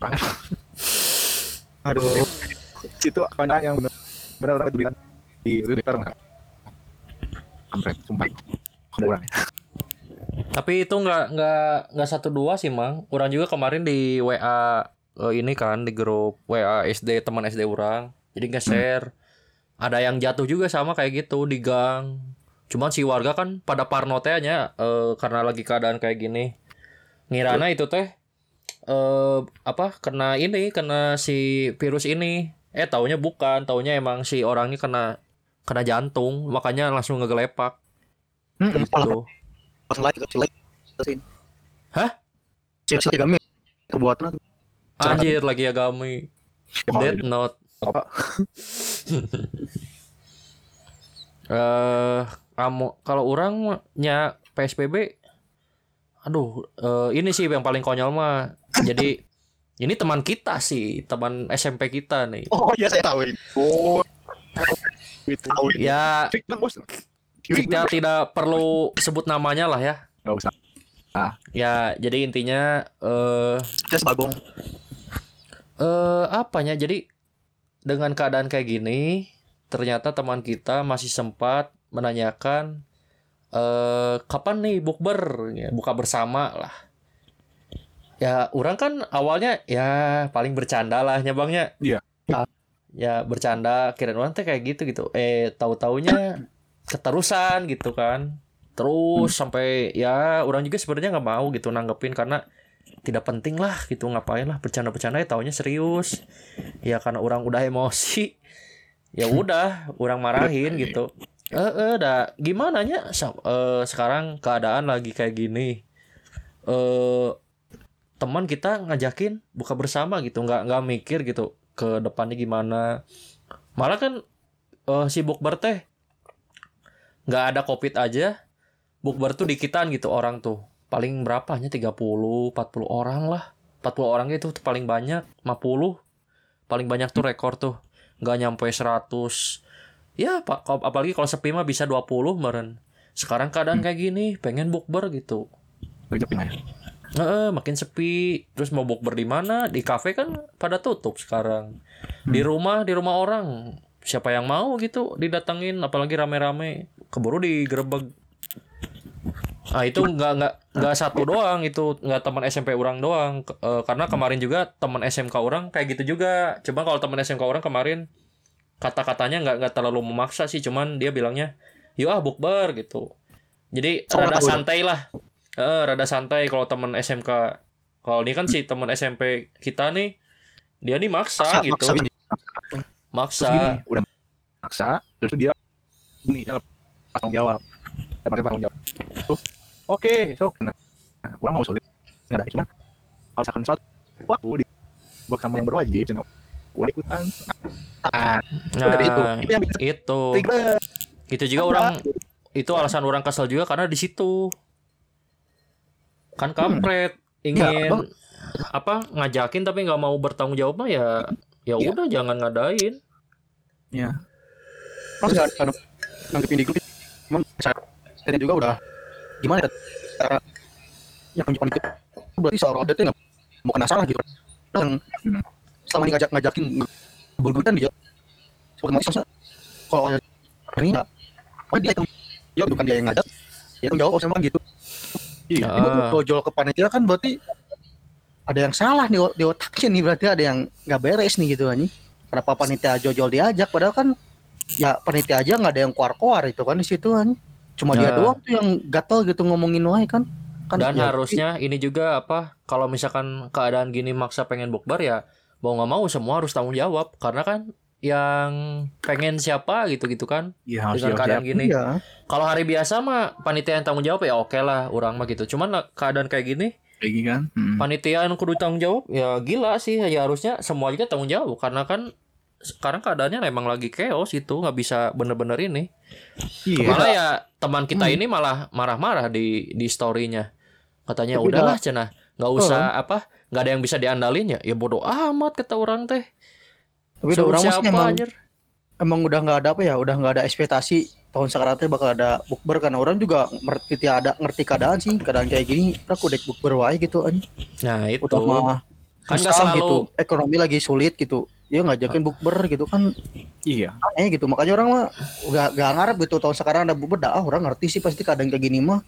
Aduh. Itu konyak yang bener bener orang itu bilang di Twitter nggak? Kampret sumpah. Ada orang
Tapi itu nggak nggak nggak satu dua sih mang. Orang juga kemarin di WA eh, ini kan di grup WA SD teman SD orang. Jadi nge-share. Ada yang jatuh juga sama kayak gitu di gang. Cuman si warga kan pada parno teh nya, eh, karena lagi keadaan kayak gini. Ngirana itu teh eh apa kena ini kena si virus ini. Eh taunya bukan, taunya emang si orang ini kena kena jantung, makanya langsung ngegelepak
Hmm,
gitu.
Si light. Terusin.
Hah?
Si kami kebuatan
Anjir lagi agami. Dead Note.
apa
Eh, kamu kalau orangnya PSBB aduh, eh, ini sih yang paling konyol mah. Jadi ini teman kita sih, teman SMP kita nih.
Oh iya saya tahu
oh
Tahu.
Ya, kita tidak perlu sebut namanya lah ya.
Nggak usah.
Ya, jadi intinya eh
Just bagong.
eh apanya? Jadi dengan keadaan kayak gini, ternyata teman kita masih sempat menanyakan eh kapan nih bukber ya, buka bersama lah. Ya, orang kan awalnya ya paling bercanda lah nyabangnya.
Iya.
Ya bercanda, kirain orang teh kayak gitu gitu. Eh, tahu-taunya keterusan gitu kan. Terus sampai ya orang juga sebenarnya nggak mau gitu nanggepin karena tidak penting lah gitu ngapain lah bercanda-bercanda ya taunya serius. Ya karena orang udah emosi ya udah orang marahin gitu. Eh eh dah. Gimana nya? Eh, sekarang keadaan lagi kayak gini. Eh teman kita ngajakin buka bersama gitu nggak nggak mikir gitu ke depannya gimana. Malah kan eh, si bukber teh nggak ada covid aja bukber tuh dikitan gitu orang tuh. Paling berapa hanya 30 40 orang lah. 40 orang itu tuh paling banyak. 50 paling banyak tuh rekor tuh. Nggak nyampe 100 ya pak apalagi kalau sepi mah bisa 20 meren. Sekarang keadaan kayak gini pengen bukber gitu. Heeh, makin sepi. Terus mau bukber di mana? Di kafe kan pada tutup sekarang. Di rumah di rumah orang. Siapa yang mau gitu didatengin apalagi rame-rame keburu digerebek ah itu nggak nggak nggak satu doang itu nggak teman SMP orang doang. Eh, karena kemarin juga teman SMK orang kayak gitu juga. Cuma kalau teman SMK orang kemarin kata-katanya nggak nggak terlalu memaksa sih. Cuman dia bilangnya yuk ah bukber gitu. Jadi
Sama
rada santai lah. Eh, rada santai kalau teman SMK kalau ini kan si teman SMP kita nih dia nih maksa, gitu.
maksa. Ini.
maksa,
Terus gini, udah maksa, terus dia ini tanggung jawab. Lepas tanggung jawab. Tuh, oke, sok. Nah, gua mau sulit. Nggak ada, cuma kalau misalkan suatu waktu di gua sama yang berwajib, cina, gua ikutan. Ah,
nah
Udah itu. Itu yang bikin
itu
trigger.
itu juga orang itu alasan orang kesel juga karena di situ kan kampret ingin
Bang.
apa ngajakin tapi nggak mau bertanggung jawab mah ya ya
Iya.
udah jangan ngadain
Mas nggak ada nanggepin di grup. Saya juga udah gimana ya cara yang penyimpanan itu berarti seorang ada tuh nggak mau kena salah gitu. Dan selama ini ngajak ngajakin bergurutan dia otomatis masa kalau ini nggak oh dia ya bukan dia yang ngajak dia yang jawab sama gitu
Iya.
Ah.
Ini dojol ke panitia kan berarti ada yang salah nih di otaknya nih berarti ada yang nggak beres nih gitu ani. Kenapa panitia jojol diajak padahal kan ya panitia aja nggak ada yang keluar-keluar itu kan di situ kan. Cuma dia
Nah.
doang tuh yang gatel gitu ngomongin wae kan. kan
dan
ya,
harusnya ini juga apa kalau misalkan keadaan gini maksa pengen bukber ya mau nggak mau semua harus tanggung jawab karena kan yang pengen siapa gitu gitu kan
harus
dengan keadaan gini
Iya.
kalau hari biasa mah panitia yang tanggung jawab ya oke lah orang mah gitu cuman keadaan kayak gini
Kayak gini kan. Hmm.
panitia yang kudu tanggung jawab ya gila sih ya harusnya semua juga tanggung jawab karena kan sekarang keadaannya emang lagi chaos itu nggak bisa bener-bener ini.
Iya.
malah ya teman kita ini malah marah-marah di di storynya. Katanya
Tapi
udahlah cenah nggak usah apa nggak ada yang bisa diandalin ya. Ya bodoh amat kata orang teh.
Tapi
Suruh
orang
siapa
emang,
anjir?
Emang udah nggak ada apa ya, udah nggak ada ekspektasi tahun sekarang teh bakal ada bukber karena orang juga ngerti ada ngerti keadaan sih keadaan kayak gini. Aku udah bukber wae gitu kan
nah itu.
Udah mah
kan selalu
gitu. Ekonomi lagi sulit gitu ya ngajakin bukber gitu kan.
Iya.
aneh gitu. Makanya orang mah gak, gak ngarep gitu. Tahun sekarang ada bukber dah ah, orang ngerti sih pasti keadaan kayak gini mah.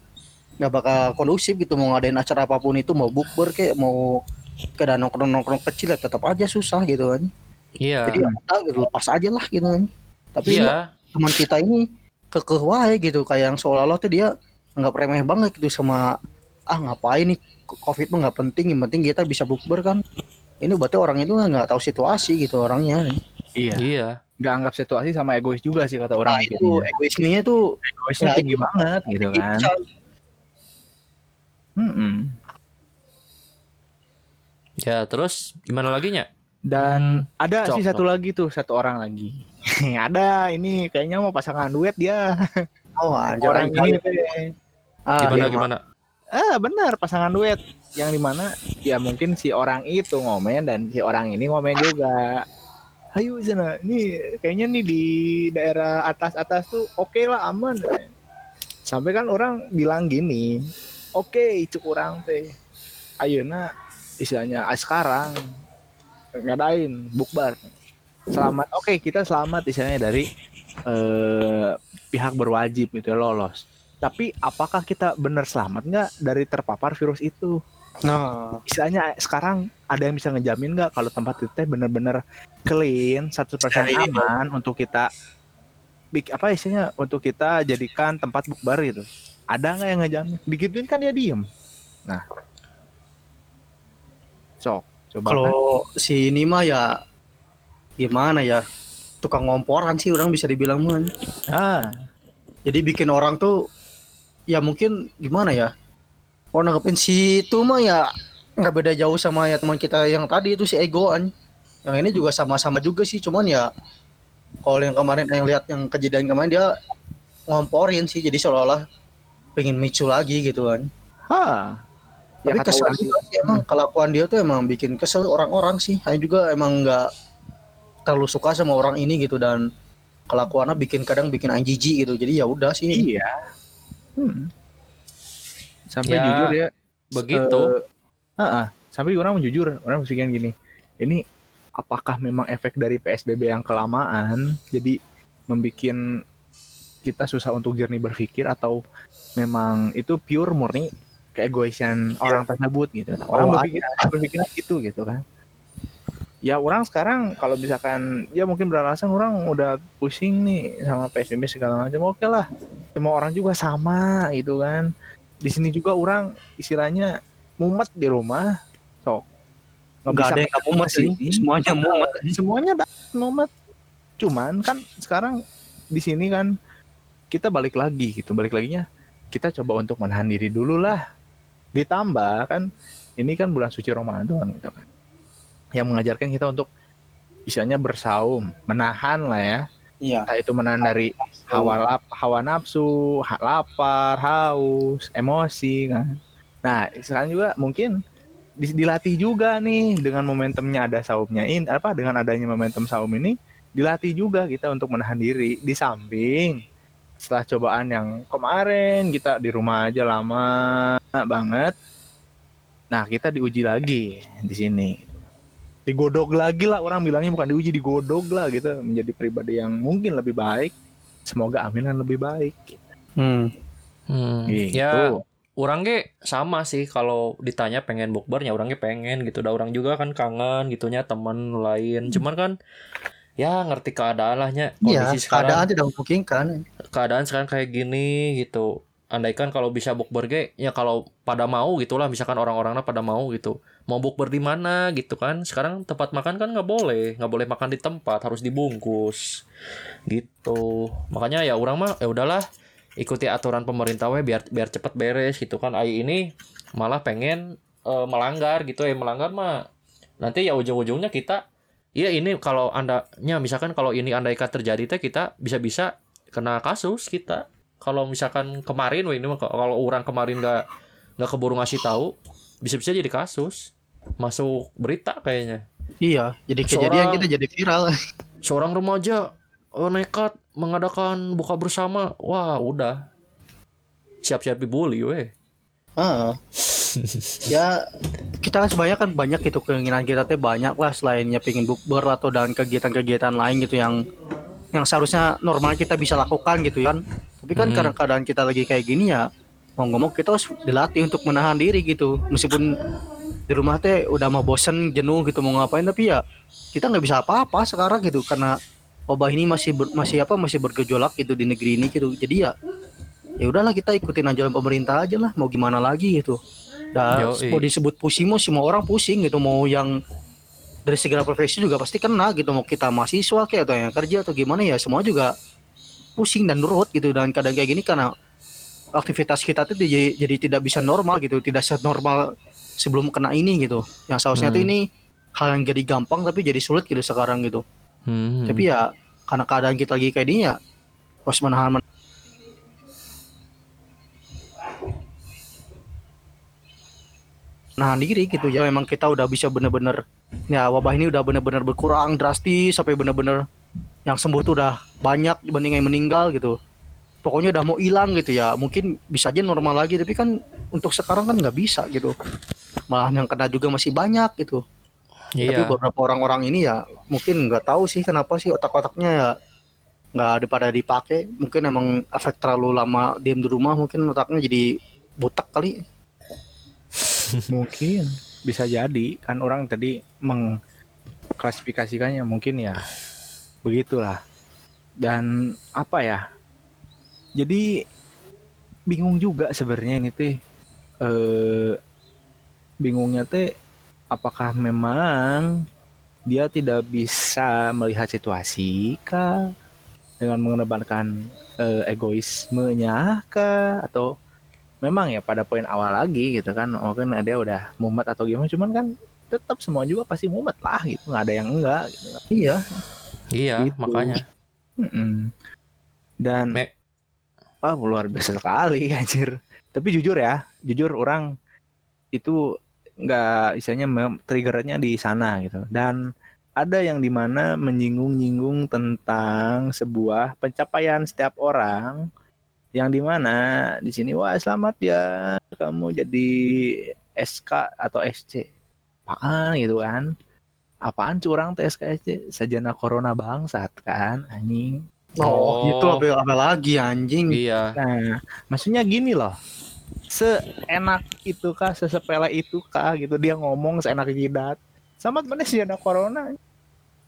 Nggak bakal kondusif gitu. Mau ngadain acara apa pun itu mau bukber kayak mau keadaan nongkrong nongkrong kecil ya tetap aja susah gitu kan.
Iya.
Jadi ya udah, gitu, lepas aja lah gitu kan. Tapi
iya.
teman kita ini kekeh wae gitu. Kayak yang seolah-olah tuh dia nggak remeh banget gitu sama ah ngapain nih? Covid mah nggak penting. Yang penting kita bisa bukber kan ini berarti orang itu nggak tahu situasi gitu orangnya
Iya.
iya
Nggak anggap situasi sama egois juga sih kata orang
nah, itu egoismenya tuh
Egoisnya
Nah,
tinggi banget gitu kan. Mm-mm.
ya terus gimana lagi nya
Dan ada
Cok,
sih satu lagi tuh, satu orang lagi. ada ini kayaknya mau pasangan duet dia.
oh anjir
orang ini
ah,
gimana
iya,
gimana
Ah benar pasangan duet yang di mana ya mungkin si orang itu ngomen dan si orang ini ngomen juga. Ayo sana, ini kayaknya nih di daerah atas atas tuh oke lah aman. sampai kan orang bilang gini oke itu kurang teh ayeuna istilahnya ah, sekarang ngadain bukber selamat oke kita selamat istilahnya dari eh, pihak berwajib gitu ya, lolos tapi apakah kita benar selamat nggak dari terpapar virus itu
Nah,
istilahnya sekarang ada yang bisa ngejamin nggak kalau tempat itu teh bener-bener clean 100%
Steril.
aman untuk kita bik apa istilahnya untuk kita jadikan tempat bukber gitu ada nggak yang ngejamin digituin kan dia diem nah sok coba kan.
kalau si ini mah ya gimana ya tukang ngomporan sih orang bisa dibilang mah.
ah
Jadi bikin orang tuh ya mungkin gimana ya? Oh nanggepin si itu mah ya nggak beda jauh sama ya teman kita yang tadi itu si egoan. Yang ini juga sama-sama juga sih, cuman ya kalau yang kemarin yang lihat yang kejadian kemarin dia ngomporin sih, jadi seolah-olah pengen micu lagi gitu kan.
ha ya
Tapi
kata
kesel juga sih emang kelakuan dia tuh emang bikin kesel orang-orang sih. Saya juga emang nggak terlalu suka sama orang ini gitu dan kelakuannya bikin kadang bikin anjiji gitu. Jadi ya udah sih.
iya hmm. Sampai
Ya,
jujur ya
Begitu.
eh, ah, ah. sampai orang jujur orang berpikiran gini ini apakah memang efek dari PSBB yang kelamaan? Jadi membuat kita susah untuk jernih berpikir atau memang itu pure murni keegoisan orang tersebut gitu? Orang
Oh,
berpikir berpikir gitu gitu kan. Ya orang sekarang kalau misalkan ya mungkin beralasan orang udah pusing nih sama PSBB segala macam oke lah. Semua orang juga sama gitu kan di sini juga orang istilahnya mumet di rumah. Sok.
Nggak ada yang mumet sih. Semuanya mumet.
semuanya dah mumet. Cuman kan sekarang di sini kan kita balik lagi gitu. Balik laginya kita coba untuk menahan diri dulu lah. Ditambah kan ini kan bulan suci Ramadan gitu kan. Yang mengajarkan kita untuk istilahnya bersaum menahan lah ya
Iya.
entah itu menahan dari hawa lap, hawa nafsu, lapar, haus, emosi kan. Nah, sekarang juga mungkin di- dilatih juga nih dengan momentumnya ada saumnya ini apa dengan adanya momentum saum ini dilatih juga kita untuk menahan diri di samping setelah cobaan yang kemarin kita di rumah aja lama banget. Nah, kita diuji lagi di sini. Digodok lagi lah orang bilangnya bukan diuji digodok lah gitu menjadi pribadi yang mungkin lebih baik. Semoga aminan lebih baik.
Hmm.
Hmm.
Gitu.
Ya, orang ge sama sih kalau ditanya pengen bukber ya orangnya pengen gitu. Da orang juga kan kangen gitunya teman lain. Cuman kan ya ngerti keadaan lahnya
Iya,
kondisi sekarang
keadaan tidak memungkinkan.
keadaan sekarang kayak gini gitu. Andaikan kalau bisa bukber ge ya kalau pada mau gitulah misalkan orang-orangnya pada mau gitu. Mau bukber di mana gitu kan. Sekarang tempat makan kan nggak boleh, nggak boleh makan di tempat, harus dibungkus. Gitu. Makanya ya orang mah ya udahlah ikuti aturan pemerintah we biar biar cepet beres gitu kan. Ai ini malah pengen eh, melanggar gitu ya melanggar mah nanti ya ujung-ujungnya kita Iya ini kalau andanya misalkan kalau ini andaikan terjadi teh kita bisa-bisa kena kasus kita. Kalau misalkan kemarin wah ini mah kalau orang kemarin nggak nggak keburu ngasih tahu bisa-bisa jadi kasus masuk berita kayaknya.
Iya, jadi
Seorang-
kejadian kita jadi viral.
Seorang remaja eh, nekat mengadakan buka bersama. Wah, udah. Siap-siap dibully weh.
Ah. ya kita kan sebanyak kan banyak gitu keinginan kita teh banyak lah selainnya pingin bukber atau dan kegiatan-kegiatan lain gitu yang yang seharusnya normal kita bisa lakukan gitu kan tapi kan
Hmm.
karena keadaan kita lagi kayak gini ya mau ngomong kita harus dilatih untuk menahan diri gitu. Meskipun di rumah teh udah mau bosen jenuh gitu mau ngapain. Tapi ya kita nggak bisa apa-apa sekarang gitu karena wabah ini masih ber- masih apa masih bergejolak gitu di negeri ini gitu. Jadi ya ya udahlah kita ikutin ajaran pemerintah aja lah mau gimana lagi gitu. Dan
Yoi.
mau disebut pusing mau semua orang pusing gitu mau yang dari segala profesi juga pasti kena gitu. Mau kita mahasiswa kayak atau yang kerja atau gimana ya semua juga pusing dan nurut gitu dan kadang kayak gini karena aktivitas kita tuh jadi, jadi tidak bisa normal gitu tidak senormal sebelum kena ini gitu yang seharusnya tuh
Hmm.
ini hal yang jadi gampang tapi jadi sulit gitu sekarang gitu
Hmm.
tapi ya karena keadaan kita lagi kayak gini ya harus menahan menahan diri gitu ya memang kita udah bisa bener-bener ya wabah ini udah bener-bener berkurang drastis sampai bener-bener yang sembuh tuh udah banyak dibanding yang meninggal gitu. Pokoknya udah mau hilang gitu ya. Mungkin bisa aja normal lagi tapi kan untuk sekarang kan nggak bisa gitu. Malah yang kena juga masih banyak gitu. Tapi
Iya.
beberapa orang-orang ini ya mungkin nggak tahu sih kenapa sih otak-otaknya ya nggak ada pada dipakai. Mungkin emang efek terlalu lama diem di rumah mungkin otaknya jadi butek kali.
Mungkin. Bisa jadi kan orang tadi mengklasifikasikannya mungkin ya begitulah. Dan apa ya? Jadi bingung juga sebenarnya ini teh eh bingungnya teh apakah memang dia tidak bisa melihat situasi kah dengan mengedepankan eh, egoismenya kah atau memang ya pada poin awal lagi gitu kan mungkin ada udah mumet atau gimana cuman kan tetap semua juga pasti mumet lah gitu nggak ada yang enggak gitu.
iya
Iya,
Gitu.
makanya.
Mm-mm. dan
Me-
wah luar biasa sekali anjir tapi jujur ya jujur orang itu nggak istilahnya mem- triggernya di sana gitu dan ada yang di mana menyinggung-nyinggung tentang sebuah pencapaian setiap orang yang di mana di sini wah selamat ya kamu jadi SK atau SC apaan gitu kan apaan curang tuh SK SC sajana corona bangsat kan anjing
oh,
Oh.
gitu apa, apa lagi anjing
Iya.
Nah, maksudnya gini loh. Seenak itu kah, sesepele itu kah gitu dia ngomong seenak jidat. Sama mana sih ada corona?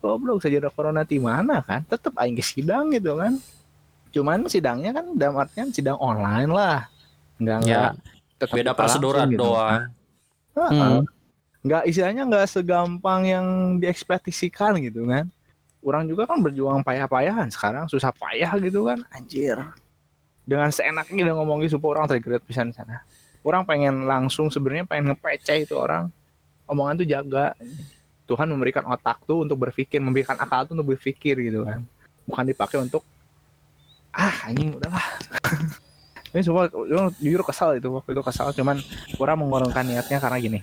Goblok saja ada corona di mana kan? Tetap aing ke sidang gitu kan. Cuman sidangnya kan dalam artian sidang online lah. Enggak
Ya,
enggak
Beda proseduran
gitu.
doang.
Heeh.
Hmm.
Nggak istilahnya nggak segampang yang diekspektasikan gitu kan. Orang juga kan berjuang payah-payahan sekarang susah payah gitu kan anjir. Dengan seenaknya dia ngomong gitu supaya orang trigger pisan di sana. Orang pengen langsung sebenarnya pengen ngepecah itu orang. Omongan tuh jaga. Tuhan memberikan otak tuh untuk berpikir, memberikan akal tuh untuk berpikir gitu kan. Bukan dipakai untuk ah anjing udahlah. Ini semua jujur kesal itu waktu itu kesal cuman orang mengorbankan niatnya karena gini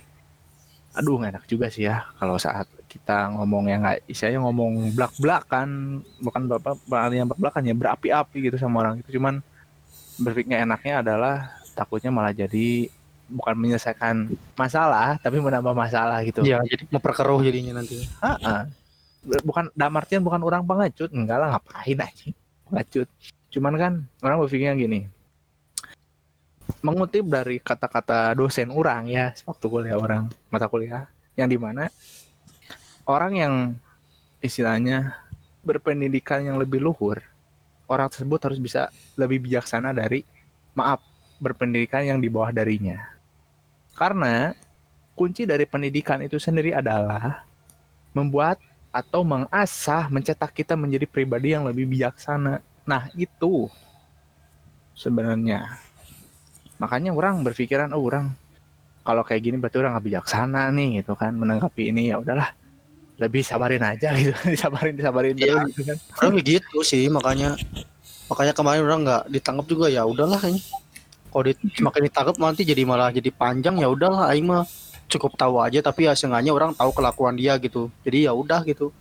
aduh nggak enak juga sih ya kalau saat kita ngomong yang nggak istilahnya ngomong belak belakan bukan bapak yang belak belakan ya berapi-api gitu sama orang itu. Cuman berpikirnya enaknya adalah takutnya malah jadi bukan menyelesaikan masalah tapi menambah masalah gitu.
Ya jadi memperkeruh jadinya nanti.
Ah. bukan dalam artian bukan orang pengecut enggak lah ngapain aja pengecut. Cuman kan orang berpikirnya gini mengutip dari kata-kata dosen orang ya waktu kuliah orang mata kuliah yang di mana orang yang istilahnya berpendidikan yang lebih luhur orang tersebut harus bisa lebih bijaksana dari maaf berpendidikan yang di bawah darinya karena kunci dari pendidikan itu sendiri adalah membuat atau mengasah mencetak kita menjadi pribadi yang lebih bijaksana. Nah, itu sebenarnya. Makanya orang berpikiran, oh orang kalau kayak gini berarti orang nggak bijaksana nih gitu kan menanggapi ini ya udahlah lebih sabarin aja gitu. Disabarin disabarin
Iya.
terus gitu kan.
Orang gitu sih makanya makanya kemarin orang nggak ditangkap juga ya udahlah ini kalau di, semakin ditangkap nanti jadi malah jadi panjang ya udahlah aing mah cukup tahu aja tapi ya seenggaknya orang tahu kelakuan dia gitu. Jadi ya udah gitu.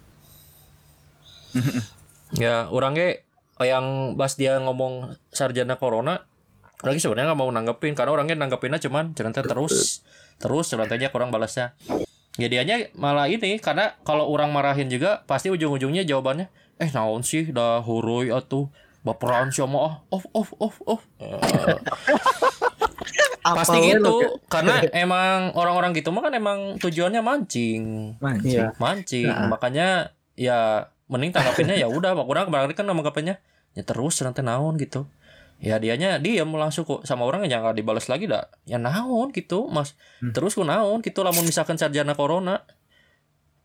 Ya, orangnya yang pas dia ngomong sarjana corona lagi sebenarnya nggak mau nanggepin karena orangnya nanggepinnya cuman cerita terus terus ceritanya kurang balasnya. Ya dianya malah ini karena kalau orang marahin juga pasti ujung-ujungnya jawabannya eh naon sih dah hurui atuh baperan sih mau ah off off off off pasti gitu karena emang orang-orang gitu mah kan emang tujuannya mancing.
Mancing.
Iya.
mancing
Nah.
makanya ya mending tanggapinnya ya udah mak orang kemarin kan nanggapinnya ya terus nanti naon gitu ya dianya diam langsung kok sama orang yang nggak dibalas lagi dah. Ya naon gitu mas.
Hmm.
terus ku naon gitu lamun misalkan sarjana corona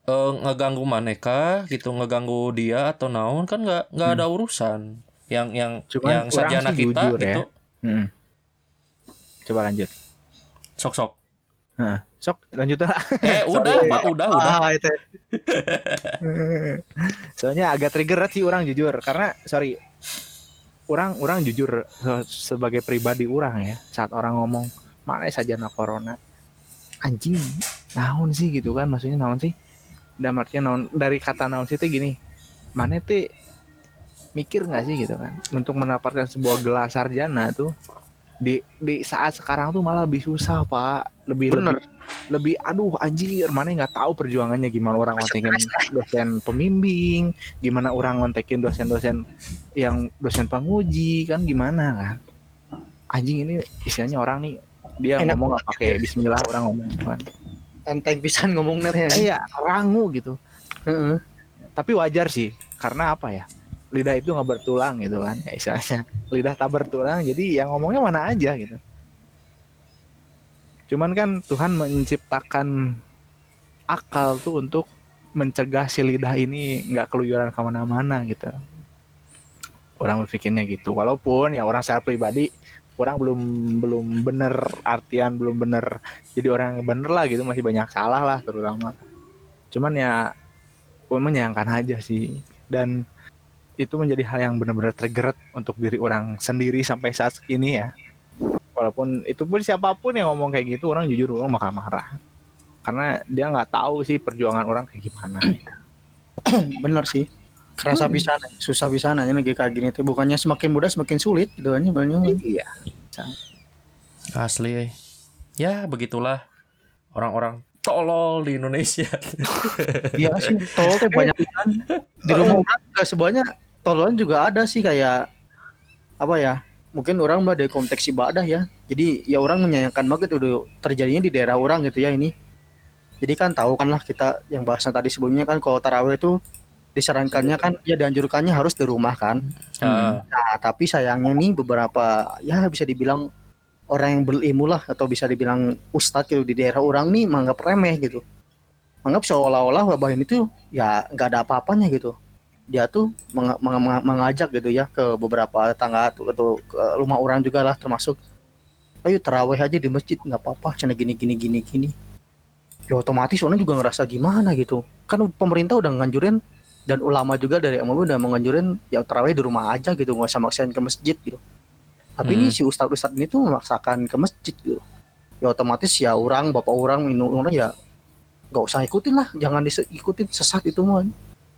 eh, ngeganggu maneka gitu ngeganggu dia atau naon kan nggak nggak ada urusan yang yang
Cuman
yang sarjana kita
jujur ya.
gitu.
Hmm. coba lanjut.
Sok sok.
Nah, sok lanjut lah
eh udah pak udah udah.
Ah itu.
Soalnya agak trigger sih orang jujur. Karena sorry orang orang jujur se- sebagai pribadi orang ya saat orang ngomong mana saja na corona? Anjing naon sih gitu kan maksudnya naon sih? Dalam artian naon dari kata naon sih teh gini mana teh mikir nggak sih? gitu kan. Untuk mendapatkan sebuah gelar sarjana tuh di di saat sekarang tuh malah lebih susah pak lebih
Bener.
lebih lebih aduh anjir mana nggak tahu perjuangannya gimana orang ngontekin dosen pembimbing gimana orang ngontekin dosen-dosen yang dosen penguji kan gimana kan? Anjing ini istilahnya orang nih dia
Enak
ngomong nggak pakai Bismillah orang ngomong kan?
Enteng pisan ngomongnya ya.
iya rangu gitu.
Heeh.
tapi wajar sih karena apa ya lidah itu nggak bertulang gitu kan? Ya istilahnya lidah tak bertulang jadi yang ngomongnya mana aja gitu cuman kan Tuhan menciptakan akal tuh untuk mencegah si lidah ini nggak keluyuran ke mana-mana gitu. Orang berpikirnya gitu. Walaupun ya orang secara pribadi orang belum belum bener artian belum bener jadi orang yang bener lah gitu. Masih banyak salah lah terutama. Cuman ya gue menyayangkan aja sih. Dan itu menjadi hal yang benar-benar tergerak untuk diri orang sendiri sampai saat ini ya walaupun itu pun siapa pun yang ngomong kayak gitu orang jujur orang bakal marah karena dia nggak tahu sih perjuangan orang kayak gimana
bener sih kerasa
Hmm.
bisa susah bisa nanya lagi kayak gini tuh bukannya semakin mudah semakin sulit gitu kan banyak
iya
Asli. eh. Ya, begitulah orang-orang tolol di Indonesia.
Iya sih, tol teh banyak kan. Di rumah juga sebanyak tololan juga ada sih kayak apa ya? Mungkin orang mah dari konteks ibadah ya. Jadi ya orang menyayangkan banget udah terjadinya di daerah orang gitu ya ini. Jadi kan tahu kan lah kita yang bahasan tadi sebelumnya kan kalau taraweh itu disarankannya kan ya dianjurkannya harus di rumah kan.
Heeh.
Nah, tapi sayangnya nih beberapa ya bisa dibilang orang yang berilmu lah atau bisa dibilang ustadz gitu di daerah orang nih menganggap remeh gitu. Menganggap seolah-olah wabah ini tuh ya nggak ada apa-apanya gitu. Dia tuh meng- meng- meng- mengajak gitu ya ke beberapa tetangga atau, atau ke rumah orang juga lah termasuk. Ayo terawih aja di masjid nggak apa-apa cina gini gini gini gini. Ya otomatis orang juga ngerasa gimana gitu. Kan pemerintah udah nganjurin dan ulama juga dari MUI udah menganjurin ya terawih di rumah aja gitu nggak usah maksain ke masjid gitu. Tapi ini
Hmm.
si ustadz ustadz ini tuh memaksakan ke masjid gitu. Ya otomatis ya orang bapak orang minum orang ya nggak usah ikutin lah jangan diikutin sesat itu mah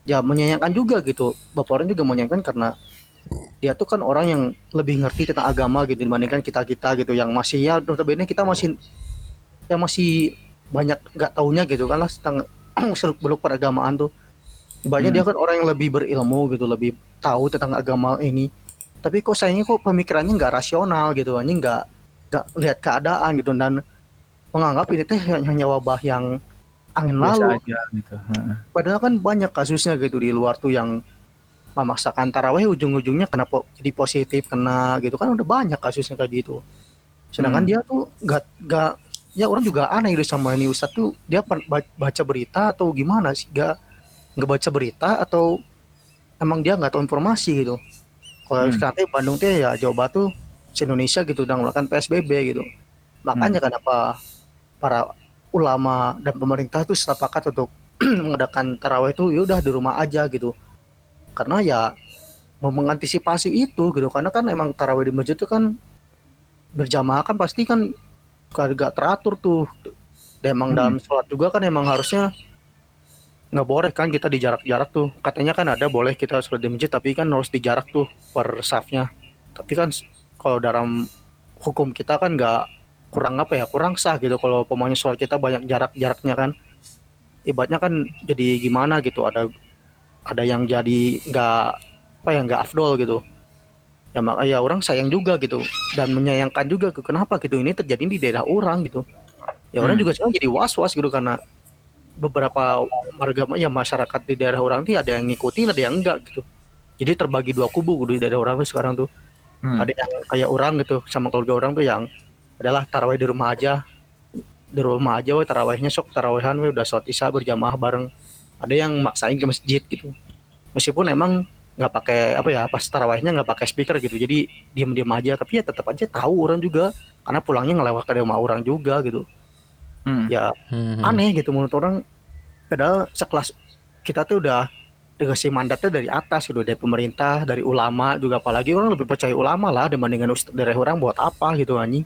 ya menyayangkan juga gitu. Bapak orang juga menyayangkan karena dia tuh kan orang yang lebih ngerti tentang agama gitu dibandingkan kita kita gitu yang masih ya notabene kita masih yang masih banyak nggak taunya gitu kan lah tentang seluk beluk peragamaan tuh. Banyak
Hmm.
dia kan orang yang lebih berilmu gitu lebih tahu tentang agama ini. Tapi kok sayangnya kok pemikirannya nggak rasional gitu hanya nggak nggak lihat keadaan gitu dan menganggap ini teh hanya hanya wabah yang angin
biasa
lalu
aja gitu
padahal kan banyak kasusnya gitu di luar tuh yang memaksakan taraweh ujung-ujungnya kena po- jadi positif kena gitu. Kan udah banyak kasusnya kayak gitu. Sedangkan
Hmm.
dia tuh nggak nggak ya orang juga aneh gitu sama ini Ustadz. Tuh dia baca berita atau gimana sih? Nggak nggak baca berita atau emang dia nggak tahu informasi gitu. Kalau
Hmm.
sekarang Bandung teh ya Jawa Batu se-Indonesia gitu udah melakukan PSBB gitu. Makanya kenapa para ulama dan pemerintah tuh sepakat untuk mengadakan taraweh itu ya udah di rumah aja gitu. Karena ya mau mengantisipasi itu gitu. Karena kan emang taraweh di masjid itu kan berjamaah kan pasti kan gak teratur tuh. Dan emang
Hmm.
dalam sholat juga kan emang harusnya nggak boleh kan kita di jarak-jarak tuh. Katanya kan ada boleh kita sholat di masjid tapi kan harus di jarak tuh per safnya tapi kan kalau dalam hukum kita kan nggak kurang apa ya kurang sah gitu kalau pemainnya sholat kita banyak jarak-jaraknya kan. Ibaratnya kan jadi gimana gitu ada ada yang jadi nggak apa ya nggak afdol gitu. Ya makanya ya orang sayang juga gitu dan menyayangkan juga ke kenapa gitu ini terjadi di daerah orang gitu. Ya orang
Hmm.
juga sekarang jadi was was gitu karena beberapa warga ya masyarakat di daerah orang tuh ada yang ngikutin ada yang enggak gitu. Jadi terbagi dua kubu gitu di daerah orang tuh sekarang tuh.
Hmm.
ada yang kayak orang gitu sama keluarga orang tuh yang adalah tarawih di rumah aja. Di rumah aja we tarawihnya sok tarawihan we udah sholat isya berjamaah bareng. Ada yang maksain ke masjid gitu. Meskipun emang nggak pakai apa ya pas tarawihnya nggak pakai speaker gitu. Jadi diam-diam aja. Tapi ya tetap aja tahu orang juga. Karena pulangnya ngelewat ke rumah orang juga gitu.
Hmm.
ya
Hmm.
aneh gitu menurut orang. Padahal sekelas kita tuh udah dikasih mandatnya dari atas gitu dari pemerintah dari ulama juga. Apalagi orang lebih percaya ulama lah dibandingkan dari orang buat apa gitu anjing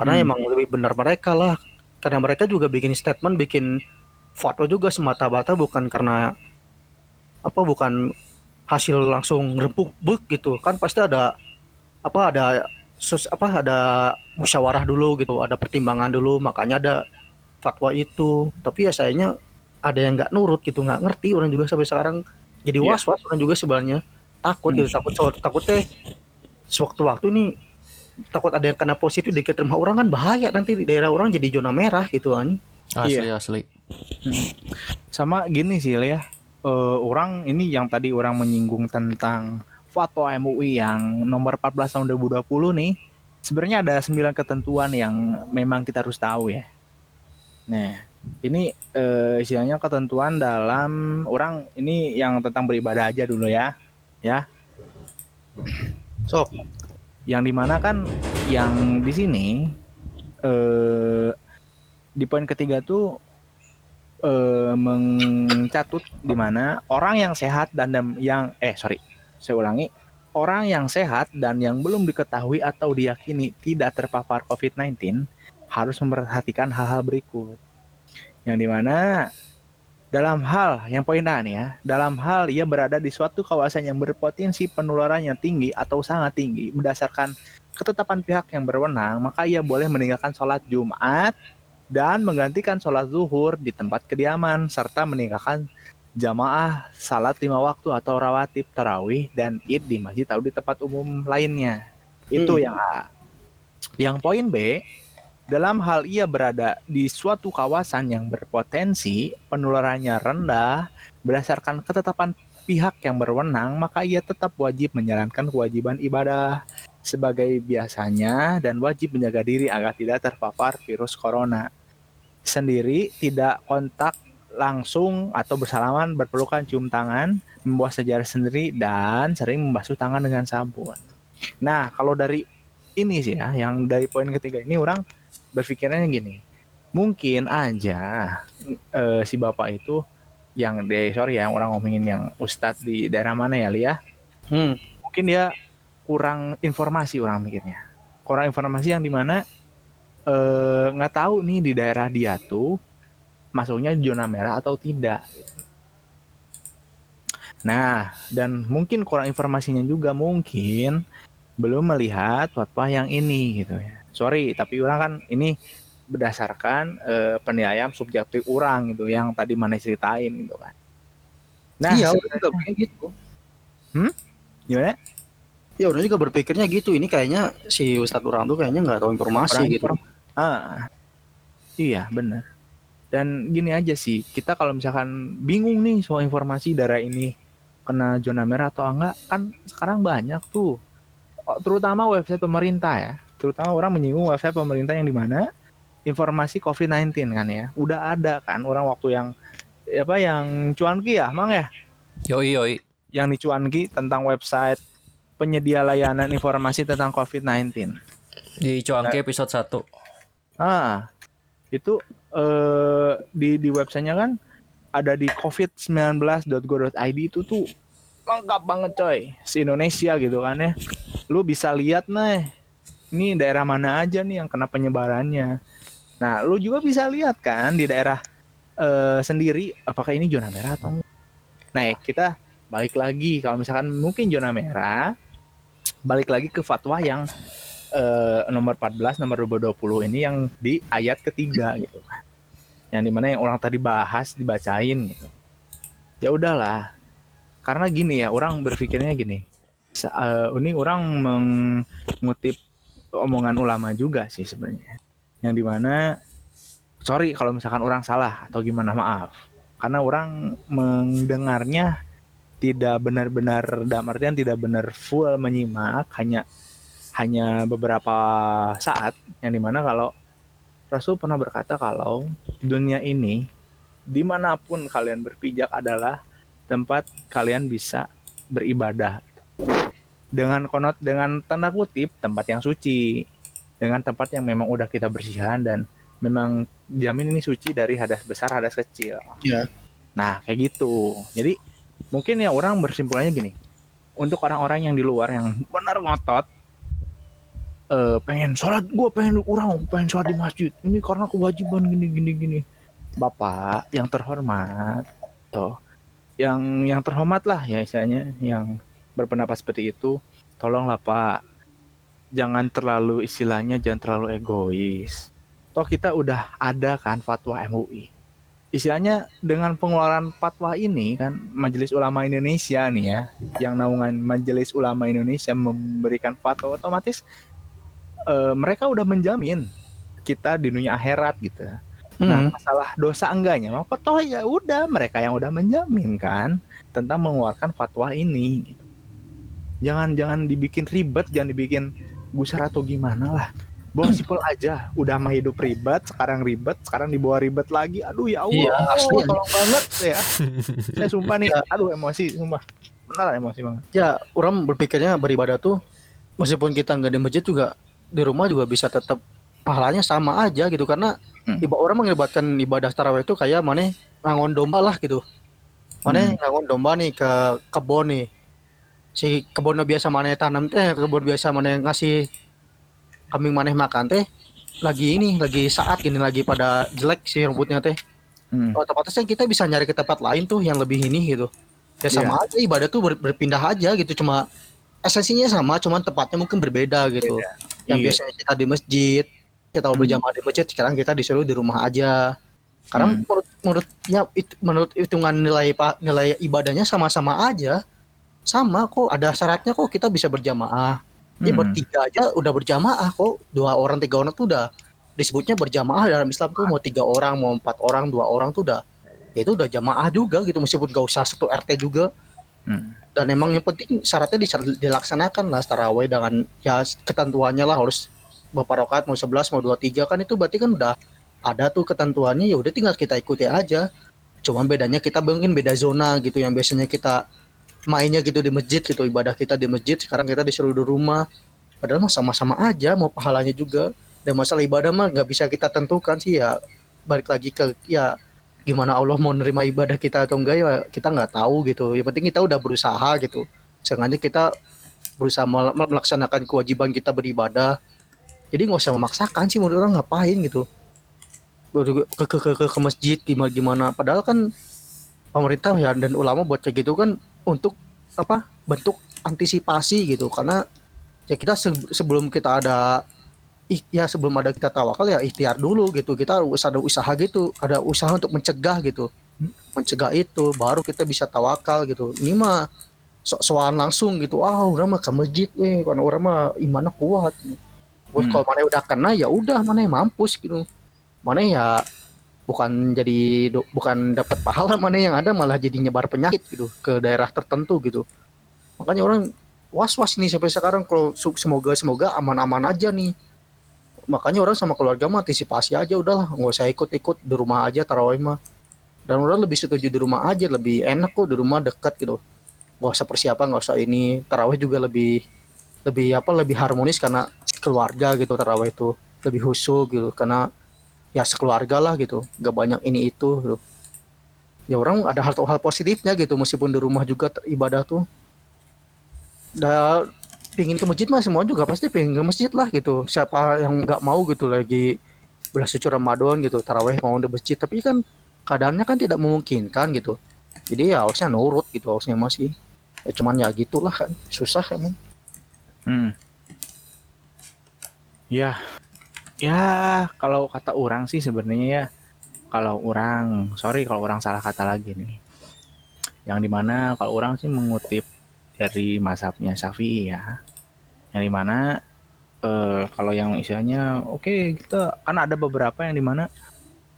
karena
Hmm.
emang lebih benar mereka lah. Karena mereka juga bikin statement bikin foto juga semata-mata bukan karena apa bukan hasil langsung rempuk buk gitu. Kan pasti ada apa ada sus, apa ada musyawarah dulu gitu. Ada pertimbangan dulu makanya ada fatwa itu. Tapi ya sayanya ada yang nggak nurut gitu. Nggak ngerti orang juga sampai sekarang. Jadi was was orang juga sebenarnya. Takut gitu. Takut takut teh sewaktu-waktu nih takut ada yang kena positif di rumah orang kan bahaya nanti di daerah orang jadi zona merah gitu kan
Asli
Iya.
asli.
Sama gini sih ya, eh, orang ini yang tadi orang menyinggung tentang fatwa MUI yang nomor 14 tahun 2020 nih, sebenarnya ada 9 ketentuan yang memang kita harus tahu ya. Nah, ini eh, istilahnya ketentuan dalam orang ini yang tentang beribadah aja dulu ya, ya.
sok
yang di mana kan yang di sini eh di poin ketiga tuh eh mencatut di mana orang yang sehat dan yang eh sorry saya ulangi orang yang sehat dan yang belum diketahui atau diyakini tidak terpapar COVID-19 harus memperhatikan hal-hal berikut. Yang di mana dalam hal yang poin A nih ya, dalam hal ia berada di suatu kawasan yang berpotensi penularannya tinggi atau sangat tinggi berdasarkan ketetapan pihak yang berwenang, maka ia boleh meninggalkan sholat Jumat dan menggantikan sholat zuhur di tempat kediaman serta meninggalkan jamaah salat lima waktu atau rawatib tarawih dan id di masjid atau di tempat umum lainnya. Itu
Hmm.
yang A. Yang poin B, dalam hal ia berada di suatu kawasan yang berpotensi penularannya rendah berdasarkan ketetapan pihak yang berwenang, maka ia tetap wajib menjalankan kewajiban ibadah sebagai biasanya dan wajib menjaga diri agar tidak terpapar virus corona. Sendiri tidak kontak langsung atau bersalaman, berpelukan, cium tangan, membawa sejarah sendiri dan sering membasuh tangan dengan sabun. Nah, kalau dari ini sih ya, yang dari poin ketiga ini orang berpikirnya gini, mungkin aja eh, si bapak itu yang de sorry ya orang ngomongin yang ustadz di daerah mana ya Lia,
hmm.
mungkin dia kurang informasi orang mikirnya, kurang informasi yang di mana eh, nggak tahu nih di daerah dia tuh masuknya zona merah atau tidak. Nah, dan mungkin kurang informasinya juga mungkin belum melihat fatwa yang ini gitu ya. Sorry, tapi orang kan ini berdasarkan eh, penilaian subjektif orang gitu yang tadi mana ceritain gitu kan. Nah,
iya orang
sebenarnya-
gitu.
Gimana?
ya orang juga berpikirnya gitu. Ini kayaknya si ustadz orang tuh kayaknya nggak tahu informasi
Kurang
gitu.
inform- Ah, iya benar. Dan gini aja sih, kita kalau misalkan bingung nih soal informasi daerah ini kena zona merah atau enggak, kan sekarang banyak tuh, terutama website pemerintah ya, terutama orang menyinggung website pemerintah yang di mana informasi COVID-19 kan ya, udah ada kan orang waktu yang apa yang cuanki ya, mang ya,
Yoi yoi.
yang di cuanki tentang website penyedia layanan informasi tentang COVID-19.
Di Cuangki episode 1.
Ah, itu eh di di websitenya kan ada di covid19.go.id itu tuh lengkap banget coy, si Indonesia gitu kan ya. Lu bisa lihat nih, ini daerah mana aja nih yang kena penyebarannya. Nah, lu juga bisa lihat kan di daerah eh sendiri apakah ini zona merah atau enggak. Nah, kita balik lagi kalau misalkan mungkin zona merah, balik lagi ke fatwa yang eh, nomor 14 nomor 2020 ini yang di ayat ketiga gitu. Yang di mana yang orang tadi bahas dibacain gitu. Ya udahlah. Karena gini ya, orang berpikirnya gini. Eh, ini orang mengutip omongan ulama juga sih sebenarnya. Yang di mana sorry kalau misalkan orang salah atau gimana maaf. Karena orang mendengarnya tidak benar-benar dalam artian tidak benar full menyimak hanya hanya beberapa saat yang di mana kalau Rasul pernah berkata kalau dunia ini di mana pun kalian berpijak adalah tempat kalian bisa beribadah dengan konot dengan tanda kutip tempat yang suci. Dengan tempat yang memang udah kita bersihkan dan memang jamin ini suci dari hadas besar hadas kecil.
Iya.
nah kayak gitu. Jadi mungkin ya orang bersimpulannya gini. Untuk orang-orang yang di luar yang benar ngotot eh pengen sholat gue pengen orang pengen sholat di masjid. Ini karena kewajiban gini gini gini. Bapak yang terhormat toh. Yang yang terhormat lah ya istilahnya yang berpendapat seperti itu tolonglah Pak jangan terlalu istilahnya jangan terlalu egois toh kita udah ada kan fatwa MUI istilahnya dengan pengeluaran fatwa ini kan Majelis Ulama Indonesia nih ya yang naungan Majelis Ulama Indonesia memberikan fatwa otomatis eh, mereka udah menjamin kita di dunia akhirat gitu Nah,
Hmm.
masalah dosa enggaknya, maka toh ya udah mereka yang udah menjamin kan tentang mengeluarkan fatwa ini. Jangan jangan dibikin ribet, jangan dibikin gusar atau gimana lah. Bawa simpel aja, udah mah hidup ribet, sekarang ribet, sekarang dibawa ribet lagi. Aduh ya Allah,
Iya, asli.
tolong banget ya. Saya sumpah nih, aduh emosi, sumpah. Benar emosi banget.
ya orang berpikirnya beribadah tuh meskipun kita nggak di masjid juga di rumah juga bisa tetap pahalanya sama aja gitu karena
Hmm.
iba orang mengelibatkan ibadah tarawih itu kayak mana ngangon domba lah gitu mana
Hmm.
ngangon domba nih ke kebun nih si kebunnya biasa mana tanam teh kebun biasa mana ngasih kambing mana makan teh lagi ini lagi saat gini lagi pada jelek si rumputnya teh
Hmm.
otomatisnya kita bisa nyari ke tempat lain tuh yang lebih ini gitu ya sama
Iya.
aja ibadah tuh ber- berpindah aja gitu cuma esensinya sama cuman tempatnya mungkin berbeda gitu yang
Iya.
biasanya kita di masjid kita mau berjamaah di masjid sekarang kita disuruh di rumah aja karena
Hmm.
menurut menurut ya it- menurut hitungan nilai nilai ibadahnya sama-sama aja sama kok ada syaratnya kok kita bisa berjamaah. Ya
Hmm.
bertiga aja udah berjamaah kok. Dua orang tiga orang tuh udah disebutnya berjamaah dalam Islam tuh mau tiga orang mau empat orang dua orang tuh udah ya itu udah jamaah juga gitu meskipun gak usah satu RT juga.
Hmm.
dan emang yang penting syaratnya dilaksanakan lah tarawih dengan ya ketentuannya lah harus beberapa rakaat mau 11 mau 23 kan itu berarti kan udah ada tuh ketentuannya ya udah tinggal kita ikuti aja. Cuman bedanya kita mungkin beda zona gitu yang biasanya kita mainnya gitu di masjid gitu ibadah kita di masjid sekarang kita disuruh di rumah. Padahal mah sama-sama aja mau pahalanya juga. Dan masalah ibadah mah nggak bisa kita tentukan sih ya. Balik lagi ke ya gimana Allah mau nerima ibadah kita atau enggak ya kita nggak tahu gitu. Yang penting kita udah berusaha gitu. Sengaja kita berusaha mel- melaksanakan kewajiban kita beribadah. Jadi nggak usah memaksakan sih menurut orang ngapain gitu. Ke ke ke, ke, ke masjid gimana gimana. Padahal kan pemerintah ya dan ulama buat kayak gitu kan untuk apa bentuk antisipasi gitu. Karena ya kita se- sebelum kita ada ya sebelum ada kita tawakal ya ikhtiar dulu gitu. Kita harus ada usaha gitu. Ada usaha untuk mencegah gitu. Mencegah itu baru kita bisa tawakal gitu. Ini mah sok-sokan langsung gitu. Ah orang mah ke masjid weh. Karena orang mah imannya kuat.
Hmm.
kalau mana udah kena ya udah mana yang mampus gitu. Mana ya bukan jadi bukan dapat pahala mana yang ada malah jadi nyebar penyakit gitu ke daerah tertentu gitu. Makanya orang was-was nih sampai sekarang kalau semoga semoga aman-aman aja nih. Makanya orang sama keluarga mah antisipasi aja udahlah nggak usah ikut-ikut di rumah aja tarawih mah. Dan orang lebih setuju di rumah aja lebih enak kok di rumah dekat gitu. Nggak usah persiapan nggak usah ini tarawih juga lebih lebih apa lebih harmonis karena keluarga gitu tarawih itu lebih khusyuk gitu. Karena ya sekeluarga lah gitu. Nggak banyak ini itu gitu. ya orang ada hal-hal positifnya gitu meskipun di rumah juga ibadah tuh. Dah pingin ke masjid mah semua juga pasti pingin ke masjid lah gitu. Siapa yang nggak mau gitu lagi bulan suci Ramadan gitu taraweh mau di masjid. Tapi kan keadaannya kan tidak memungkinkan gitu. Jadi ya harusnya nurut gitu harusnya masih. Ya cuman ya gitulah kan susah emang.
Hmm. Ya, ya kalau kata orang sih sebenarnya ya, kalau orang, sorry kalau orang salah kata lagi nih. Yang di mana kalau orang sih mengutip dari mazhabnya Syafi'i ya, yang di mana eh, kalau yang istilahnya, oke kita kan ada beberapa yang di mana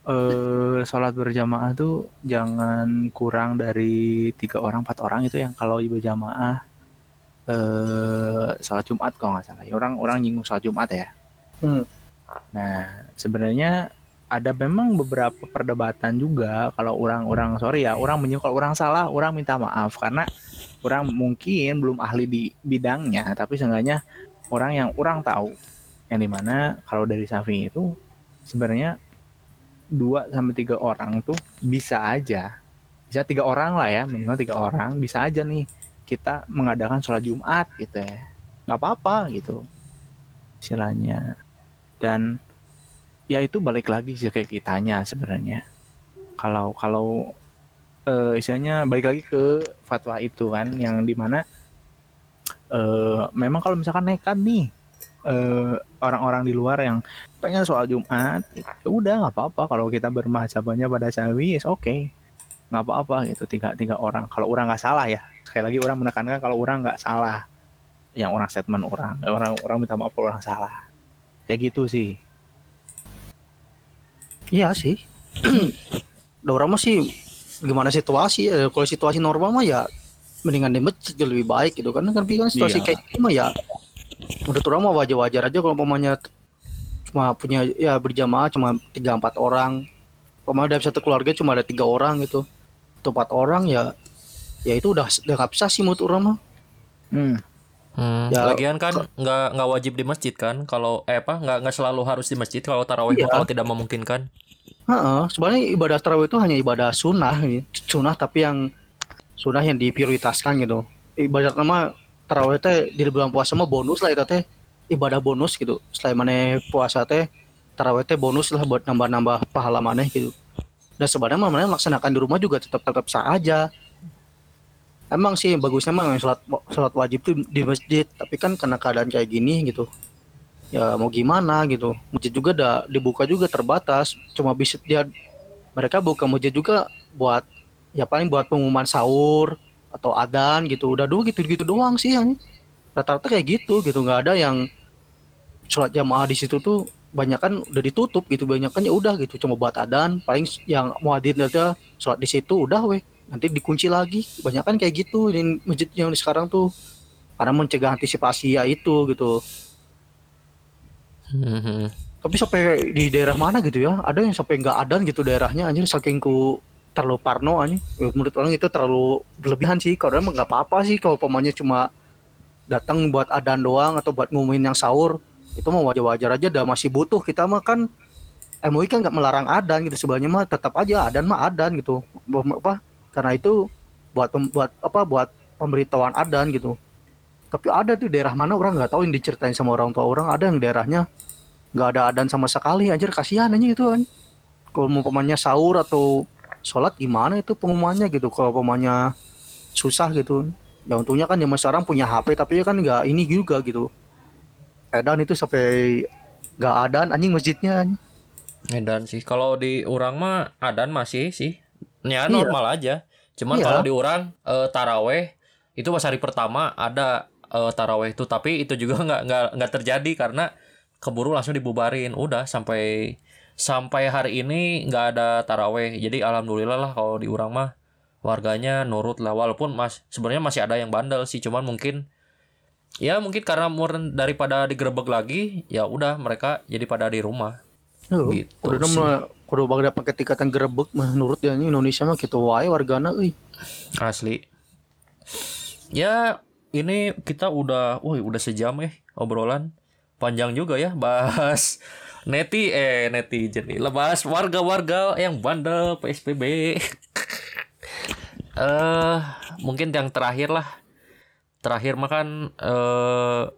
eh sholat berjamaah tuh jangan kurang dari tiga orang empat orang itu yang kalau berjamaah eh sholat Jumat kalau nggak salah. Orang orang nyinggung sholat Jumat ya.
Hmm.
Nah sebenarnya ada memang beberapa perdebatan juga kalau orang-orang sorry ya orang menyinggung kalau orang salah orang minta maaf. Karena orang mungkin belum ahli di bidangnya tapi seenggaknya orang yang orang tahu. Yang di mana kalau dari Safi itu sebenarnya dua sampai tiga orang tuh bisa aja. Bisa tiga orang lah ya minimal tiga orang bisa aja nih kita mengadakan sholat Jumat gitu ya. Nggak apa-apa gitu istilahnya dan ya itu balik lagi sih kayak kitanya sebenarnya. Kalau kalau eh istilahnya balik lagi ke fatwa itu kan yang di mana eh memang kalau misalkan nekat nih eh orang-orang di luar yang pengen soal Jumat ya udah nggak apa-apa. Kalau kita bermahasabahnya pada sawi is oke. Nggak apa-apa gitu tiga tiga orang. Kalau orang nggak salah ya. Sekali lagi orang menekankan kalau orang nggak salah. Yang orang statement orang orang orang minta maaf orang salah kayak gitu sih
Iya sih. Orang mah sih gimana situasi ya kalau situasi normal mah ya mendingan di masjid jauh lebih baik gitu kan tapi kan situasi
Iya.
kayak gini mah ya menurut orang mah wajar-wajar aja kalau umpamanya cuma punya ya berjamaah cuma tiga empat orang umpamanya dari satu keluarga cuma ada tiga orang gitu atau empat orang ya ya itu udah udah nggak bisa sih menurut orang mah
hmm.
Hmm,
Ya,
lagian kan nggak nggak wajib di masjid kan kalau eh apa nggak nggak selalu harus di masjid kalau tarawih
Iya.
kalau tidak memungkinkan
Heeh, sebenarnya ibadah tarawih itu hanya ibadah sunnah, sunnah tapi yang sunnah yang diprioritaskan gitu. Ibadah nama tarawih teh di bulan puasa mah bonus lah itu teh ibadah bonus gitu. Selain mana puasa teh tarawih teh bonus lah buat nambah-nambah pahala maneh gitu. Dan sebenarnya mana melaksanakan di rumah juga tetap tetap sah aja. Emang sih bagusnya mah sholat sholat wajib tuh di masjid, tapi kan karena keadaan kayak gini gitu, ya mau gimana gitu. Masjid juga ada dibuka juga terbatas. Cuma bisa dia mereka buka masjid juga buat ya paling buat pengumuman sahur atau adan gitu. Udah dulu gitu gitu doang sih yang rata-rata kayak gitu gitu nggak ada yang sholat jamaah di situ tuh banyak kan udah ditutup gitu banyak kan ya udah gitu. Cuma buat adan paling yang muadzin aja sholat di situ udah weh nanti dikunci lagi. Banyak kan kayak gitu di masjid yang sekarang tuh. Karena mencegah antisipasi ya itu gitu.
Hmm,
tapi sampai di daerah mana gitu ya? Ada yang sampai nggak adan gitu daerahnya anjir saking ku terlalu parno anjing Ya, menurut orang itu terlalu berlebihan sih. Kalau emang nggak apa-apa sih kalau pemainnya cuma datang buat adan doang atau buat ngumumin yang sahur itu mah wajar-wajar aja dah masih butuh. Kita mah kan MUI kan nggak melarang adan gitu. Sebenarnya mah tetap aja adan mah adan gitu. Apa karena itu buat buat apa buat pemberitahuan adan gitu. Tapi ada tuh daerah mana orang nggak tahu yang diceritain sama orang tua orang. Ada yang daerahnya nggak ada adan sama sekali. Anjir kasihan aja itu kan kalau pemainnya sahur atau sholat gimana itu pengumumannya gitu? Kalau pemainnya susah gitu. Ya untungnya kan zaman sekarang punya HP tapi kan nggak ini juga gitu. Edan itu sampai nggak adan anjing masjidnya anjing.
Medan sih. Kalau di orang mah adan masih sih ya
Iya.
normal aja. Cuman
Iya.
kalau di orang eh, taraweh itu pas hari pertama ada eh, taraweh itu. Tapi itu juga nggak nggak nggak terjadi karena keburu langsung dibubarin. Udah sampai sampai hari ini nggak ada taraweh. Jadi alhamdulillah lah kalau di orang mah warganya nurut lah. Walaupun mas sebenarnya masih ada yang bandel sih. Cuman mungkin ya mungkin karena murn daripada digerebek lagi ya udah mereka jadi pada di rumah.
Tuh,
Gitu
kudu
sih.
Kudu bagda pakai tingkatan gerebek menurut ya ini Indonesia mah gitu wae wargana euy.
Asli. Ya, ini kita udah, woi udah sejam eh obrolan. Panjang juga ya bahas neti eh netizen nih. Bahas warga-warga yang bandel PSBB. Eh, mungkin yang terakhir lah. Terakhir makan eh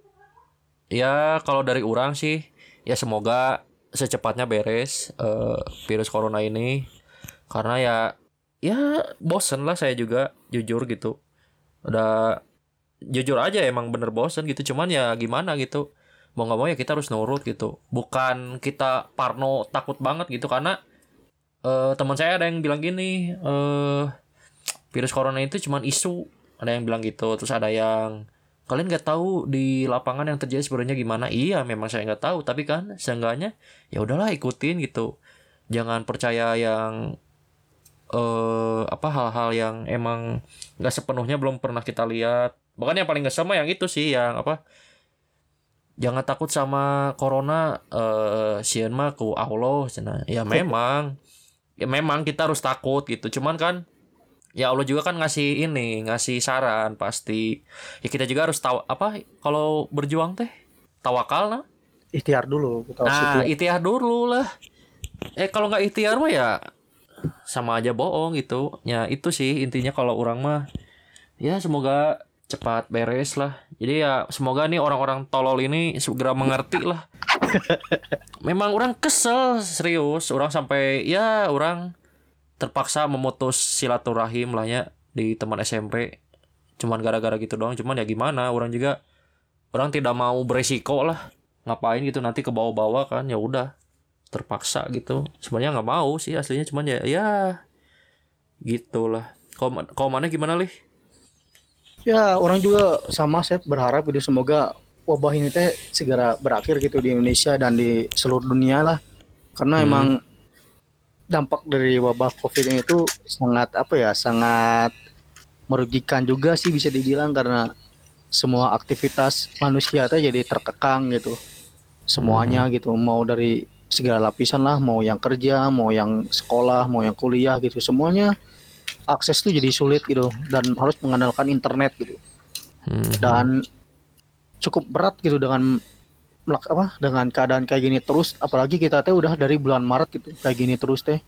ya kalau dari orang sih ya semoga secepatnya beres eh, virus corona ini. Karena ya ya bosen lah saya juga jujur gitu. Udah jujur aja emang bener bosen gitu. Cuman ya gimana gitu. Mau nggak mau ya kita harus nurut gitu. Bukan kita parno takut banget gitu. Karena eh teman saya ada yang bilang gini eh virus corona itu cuman isu. Ada yang bilang gitu. Terus ada yang kalian nggak tahu di lapangan yang terjadi sebenarnya gimana. Iya memang saya nggak tahu tapi kan seenggaknya ya udahlah ikutin gitu. Jangan percaya yang eh apa hal-hal yang emang nggak sepenuhnya belum pernah kita lihat. Bahkan yang paling nggak sama yang itu sih yang apa jangan takut sama corona eh sieun mah ku Allah ya memang. Ya memang kita harus takut gitu. Cuman kan ya Allah juga kan ngasih ini ngasih saran pasti ya kita juga harus tahu apa kalau berjuang teh tawakal nah
Ikhtiar dulu
Nah,
ikhtiar
dulu lah. Eh kalau nggak ikhtiar mah ya sama aja bohong gitu. Ya itu sih intinya kalau orang mah ya semoga cepat beres lah. Jadi ya semoga nih orang-orang tolol ini segera mengerti lah. Memang orang kesel serius, orang sampai ya orang terpaksa memutus silaturahim lah ya di teman SMP cuman gara-gara gitu doang cuman ya gimana orang juga orang tidak mau beresiko lah. Ngapain gitu nanti ke bawah-bawah kan ya udah terpaksa gitu. Sebenarnya nggak mau sih aslinya cuman ya ya gitulah. Kalau kalau mana gimana lih?
Ya orang juga sama saya berharap gitu semoga wabah ini teh segera berakhir gitu di Indonesia dan di seluruh dunia lah. Karena
Hmm.
emang dampak dari wabah COVID ini itu sangat apa ya, sangat merugikan juga sih bisa dibilang karena semua aktivitas manusia teh jadi terkekang gitu. Semuanya gitu, mau dari segala lapisan lah, mau yang kerja, mau yang sekolah, mau yang kuliah gitu, semuanya akses tuh jadi sulit gitu dan harus mengandalkan internet gitu
Hmm.
dan cukup berat gitu dengan apa dengan keadaan kayak gini terus apalagi kita teh udah dari bulan Maret gitu kayak gini terus teh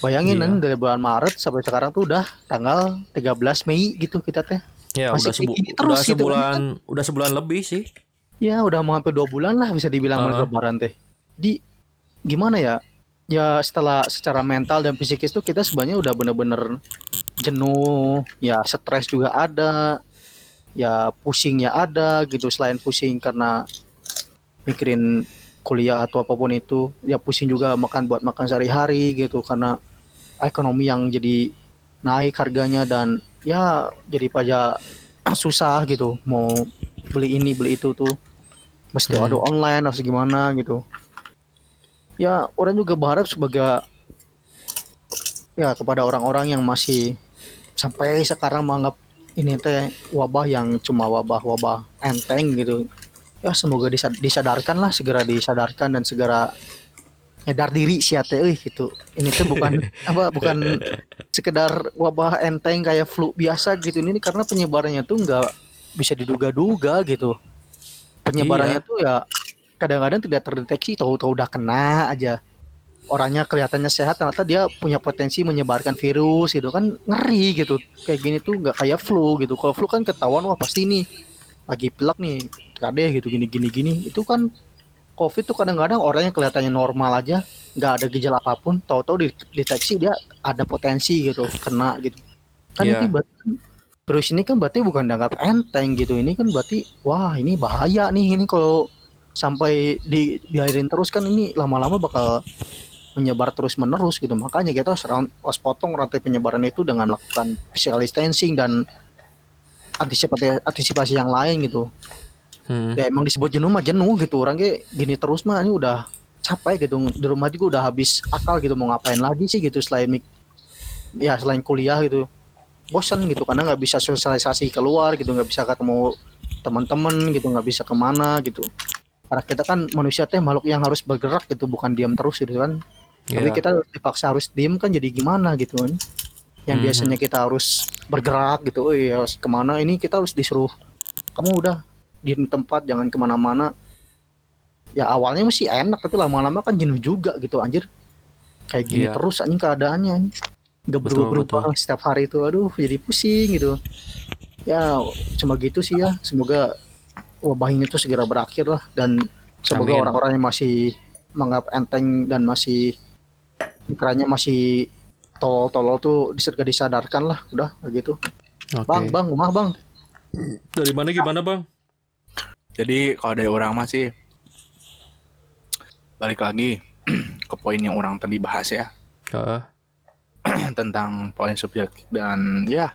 bayangin
Iya.
kan dari bulan Maret sampai sekarang tuh udah tanggal 13 Mei gitu kita teh
ya
masih
udah, sebu-
terus
udah
gitu kan.
sebulan udah sebulan lebih sih
ya udah mau sampai dua bulan lah bisa dibilang
Heeh.
lebaran teh di gimana ya ya setelah secara mental dan psikis tuh kita sebenarnya udah bener-bener jenuh ya stres juga ada ya pusingnya ada gitu selain pusing karena mikirin kuliah atau apa pun itu ya pusing juga makan buat makan sehari-hari gitu karena ekonomi yang jadi naik harganya dan ya jadi pajak susah gitu mau beli ini beli itu tuh. Mesti
Hmm.
online harus gimana gitu. Ya orang juga berharap sebagai ya kepada orang-orang yang masih sampai sekarang menganggap ini teh wabah yang cuma wabah-wabah enteng gitu ya semoga disad- disadarkan lah segera disadarkan dan segera nyadar diri sih teh euy, gitu. Ini tuh bukan apa bukan sekedar wabah enteng kayak flu biasa gitu. Ini karena penyebarannya tuh nggak bisa diduga-duga gitu. Penyebarannya tuh ya kadang-kadang tidak terdeteksi tahu-tahu udah kena aja. Orangnya kelihatannya sehat ternyata dia punya potensi menyebarkan virus gitu kan ngeri gitu. Kayak gini tuh nggak kayak flu gitu. Kalau flu kan ketahuan wah pasti nih lagi pilek nih kadeh gitu gini gini gini. Itu kan covid tuh kadang-kadang orangnya kelihatannya normal aja. Nggak ada gejala apa pun. Tahu-tahu dideteksi dia ada potensi gitu kena gitu. Kan
Iya.
itu berarti kan virus ini kan berarti bukan dianggap enteng gitu. Ini kan berarti wah ini bahaya nih. Ini kalau sampai di biarin terus kan ini lama-lama bakal menyebar terus menerus gitu. Makanya kita harus harus potong rantai penyebaran itu dengan melakukan physical distancing dan antisipasi antisipasi yang lain gitu
Hmm.
ya emang disebut jenuh mah jenuh gitu orang kayak gini terus mah ini udah capek gitu di rumah juga udah habis akal gitu mau ngapain lagi sih gitu selain mik- ya selain kuliah gitu bosan gitu karena nggak bisa sosialisasi keluar gitu nggak bisa ketemu teman-teman gitu nggak bisa ke mana gitu karena kita kan manusia teh makhluk yang harus bergerak gitu bukan diam terus gitu kan tapi
Iya.
kita dipaksa harus diem kan jadi gimana gitu kan yang
Mhm.
biasanya kita harus bergerak gitu oh iya ke mana ini kita harus disuruh kamu udah di tempat jangan ke mana-mana. Ya awalnya masih enak tapi lama-lama kan jenuh juga gitu anjir. Kayak gini
Iya.
terus anjing keadaannya nggak
Betul,
berubah-berubah setiap hari itu. Aduh jadi pusing gitu. Ya cuma gitu sih ya. Semoga wabah ini tuh segera berakhir lah. Dan semoga
Amin.
orang-orang yang masih menganggap enteng dan masih pikirannya masih tolol-tolol tuh disegera disadarkan lah. Udah begitu
Oke.
bang bang rumah bang.
Dari mana gimana bang?
Jadi kalau dari orang masih balik lagi ke poin yang orang tadi bahas ya
Heeh.
tentang poin subjektif dan ya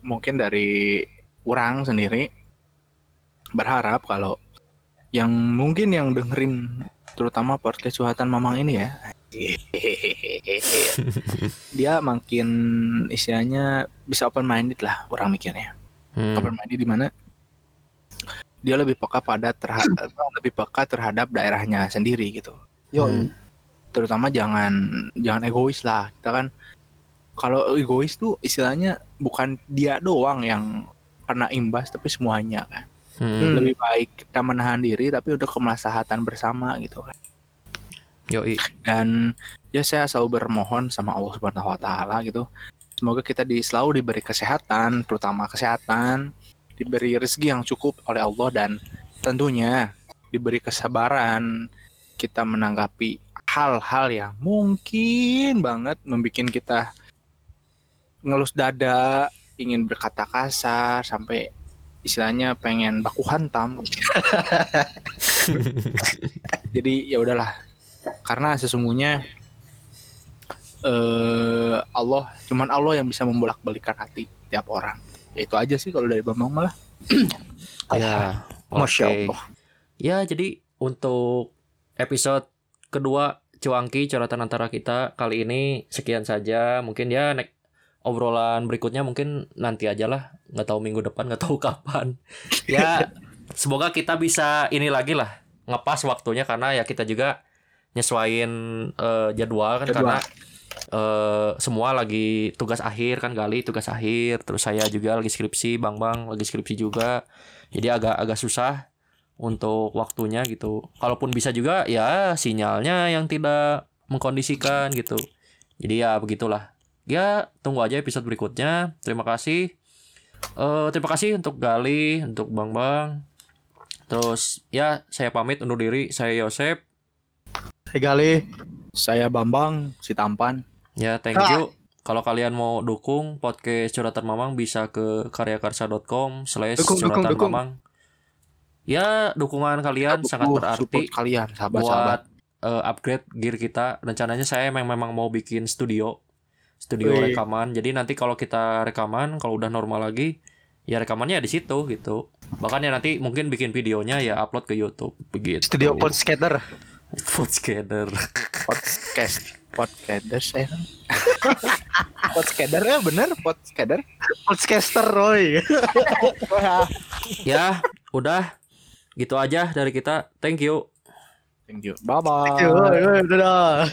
mungkin dari orang sendiri berharap kalau yang mungkin yang dengerin terutama podcast curhatan mamang ini ya dia makin istilahnya bisa open minded lah orang mikirnya
Hmm.
open minded di mana dia lebih peka pada terhadap lebih peka terhadap daerahnya sendiri gitu.
Yo.
Hmm.
terutama jangan jangan egois lah. Kita kan kalau egois tuh istilahnya bukan dia doang yang kena imbas tapi semuanya kan.
Hmm.
lebih baik kita menahan diri tapi untuk kemaslahatan bersama gitu kan.
Yoi.
dan ya saya selalu bermohon sama Allah Subhanahu wa taala gitu. Semoga kita di, selalu diberi kesehatan terutama kesehatan diberi rezeki yang cukup oleh Allah dan tentunya diberi kesabaran kita menanggapi hal-hal yang mungkin banget membuat kita ngelus dada, ingin berkata kasar sampai istilahnya pengen baku hantam. Jadi ya udahlah. Karena sesungguhnya eh Allah cuman Allah yang bisa membolak-balikan hati tiap orang. Ya itu aja sih kalau dari Bambang malah.
Ya.
Masya
oke.
Allah.
Ya, jadi untuk episode kedua Cuangki curhatan antara kita kali ini sekian saja. Mungkin ya nek obrolan berikutnya mungkin nanti aja lah. Nggak tahu minggu depan, nggak tahu kapan. Ya, semoga kita bisa ini lagi lah ngepas waktunya karena ya kita juga nyesuaiin eh, jadwal kan
Jadwal.
karena eh, semua lagi tugas akhir kan Gali tugas akhir. Terus saya juga lagi skripsi Bang Bang lagi skripsi juga. Jadi agak agak susah untuk waktunya gitu. Kalaupun bisa juga ya sinyalnya yang tidak mengkondisikan gitu. Jadi ya begitulah. Ya tunggu aja episode berikutnya. Terima kasih. Eh terima kasih untuk Gali untuk Bang Bang. Terus ya saya pamit undur diri. Saya Yosep.
Hey Gali.
Saya Bambang si tampan.
Ya, thank you. Kalau kalian mau dukung podcast Curhatan Mamang bisa ke karyakarsa.com slash
Dukung, dukung,
curhatan
dukung.
mamang. Ya, dukungan kalian sangat
Support-
berarti
kalian sahabat-sahabat.
buat eh, upgrade gear kita. Rencananya saya memang memang mau bikin studio, studio
Wih.
rekaman. Jadi nanti kalau kita rekaman, kalau udah normal lagi, ya rekamannya di situ gitu. Bahkan ya nanti mungkin bikin videonya ya upload ke YouTube begitu.
Studio Podskater.
Podskater.
podcast podcasters ya podcaster ya bener podcaster
Podcaster Roy.
ya, udah gitu aja dari kita. Thank you.
thank you bye bye
Yo, yo, dadah.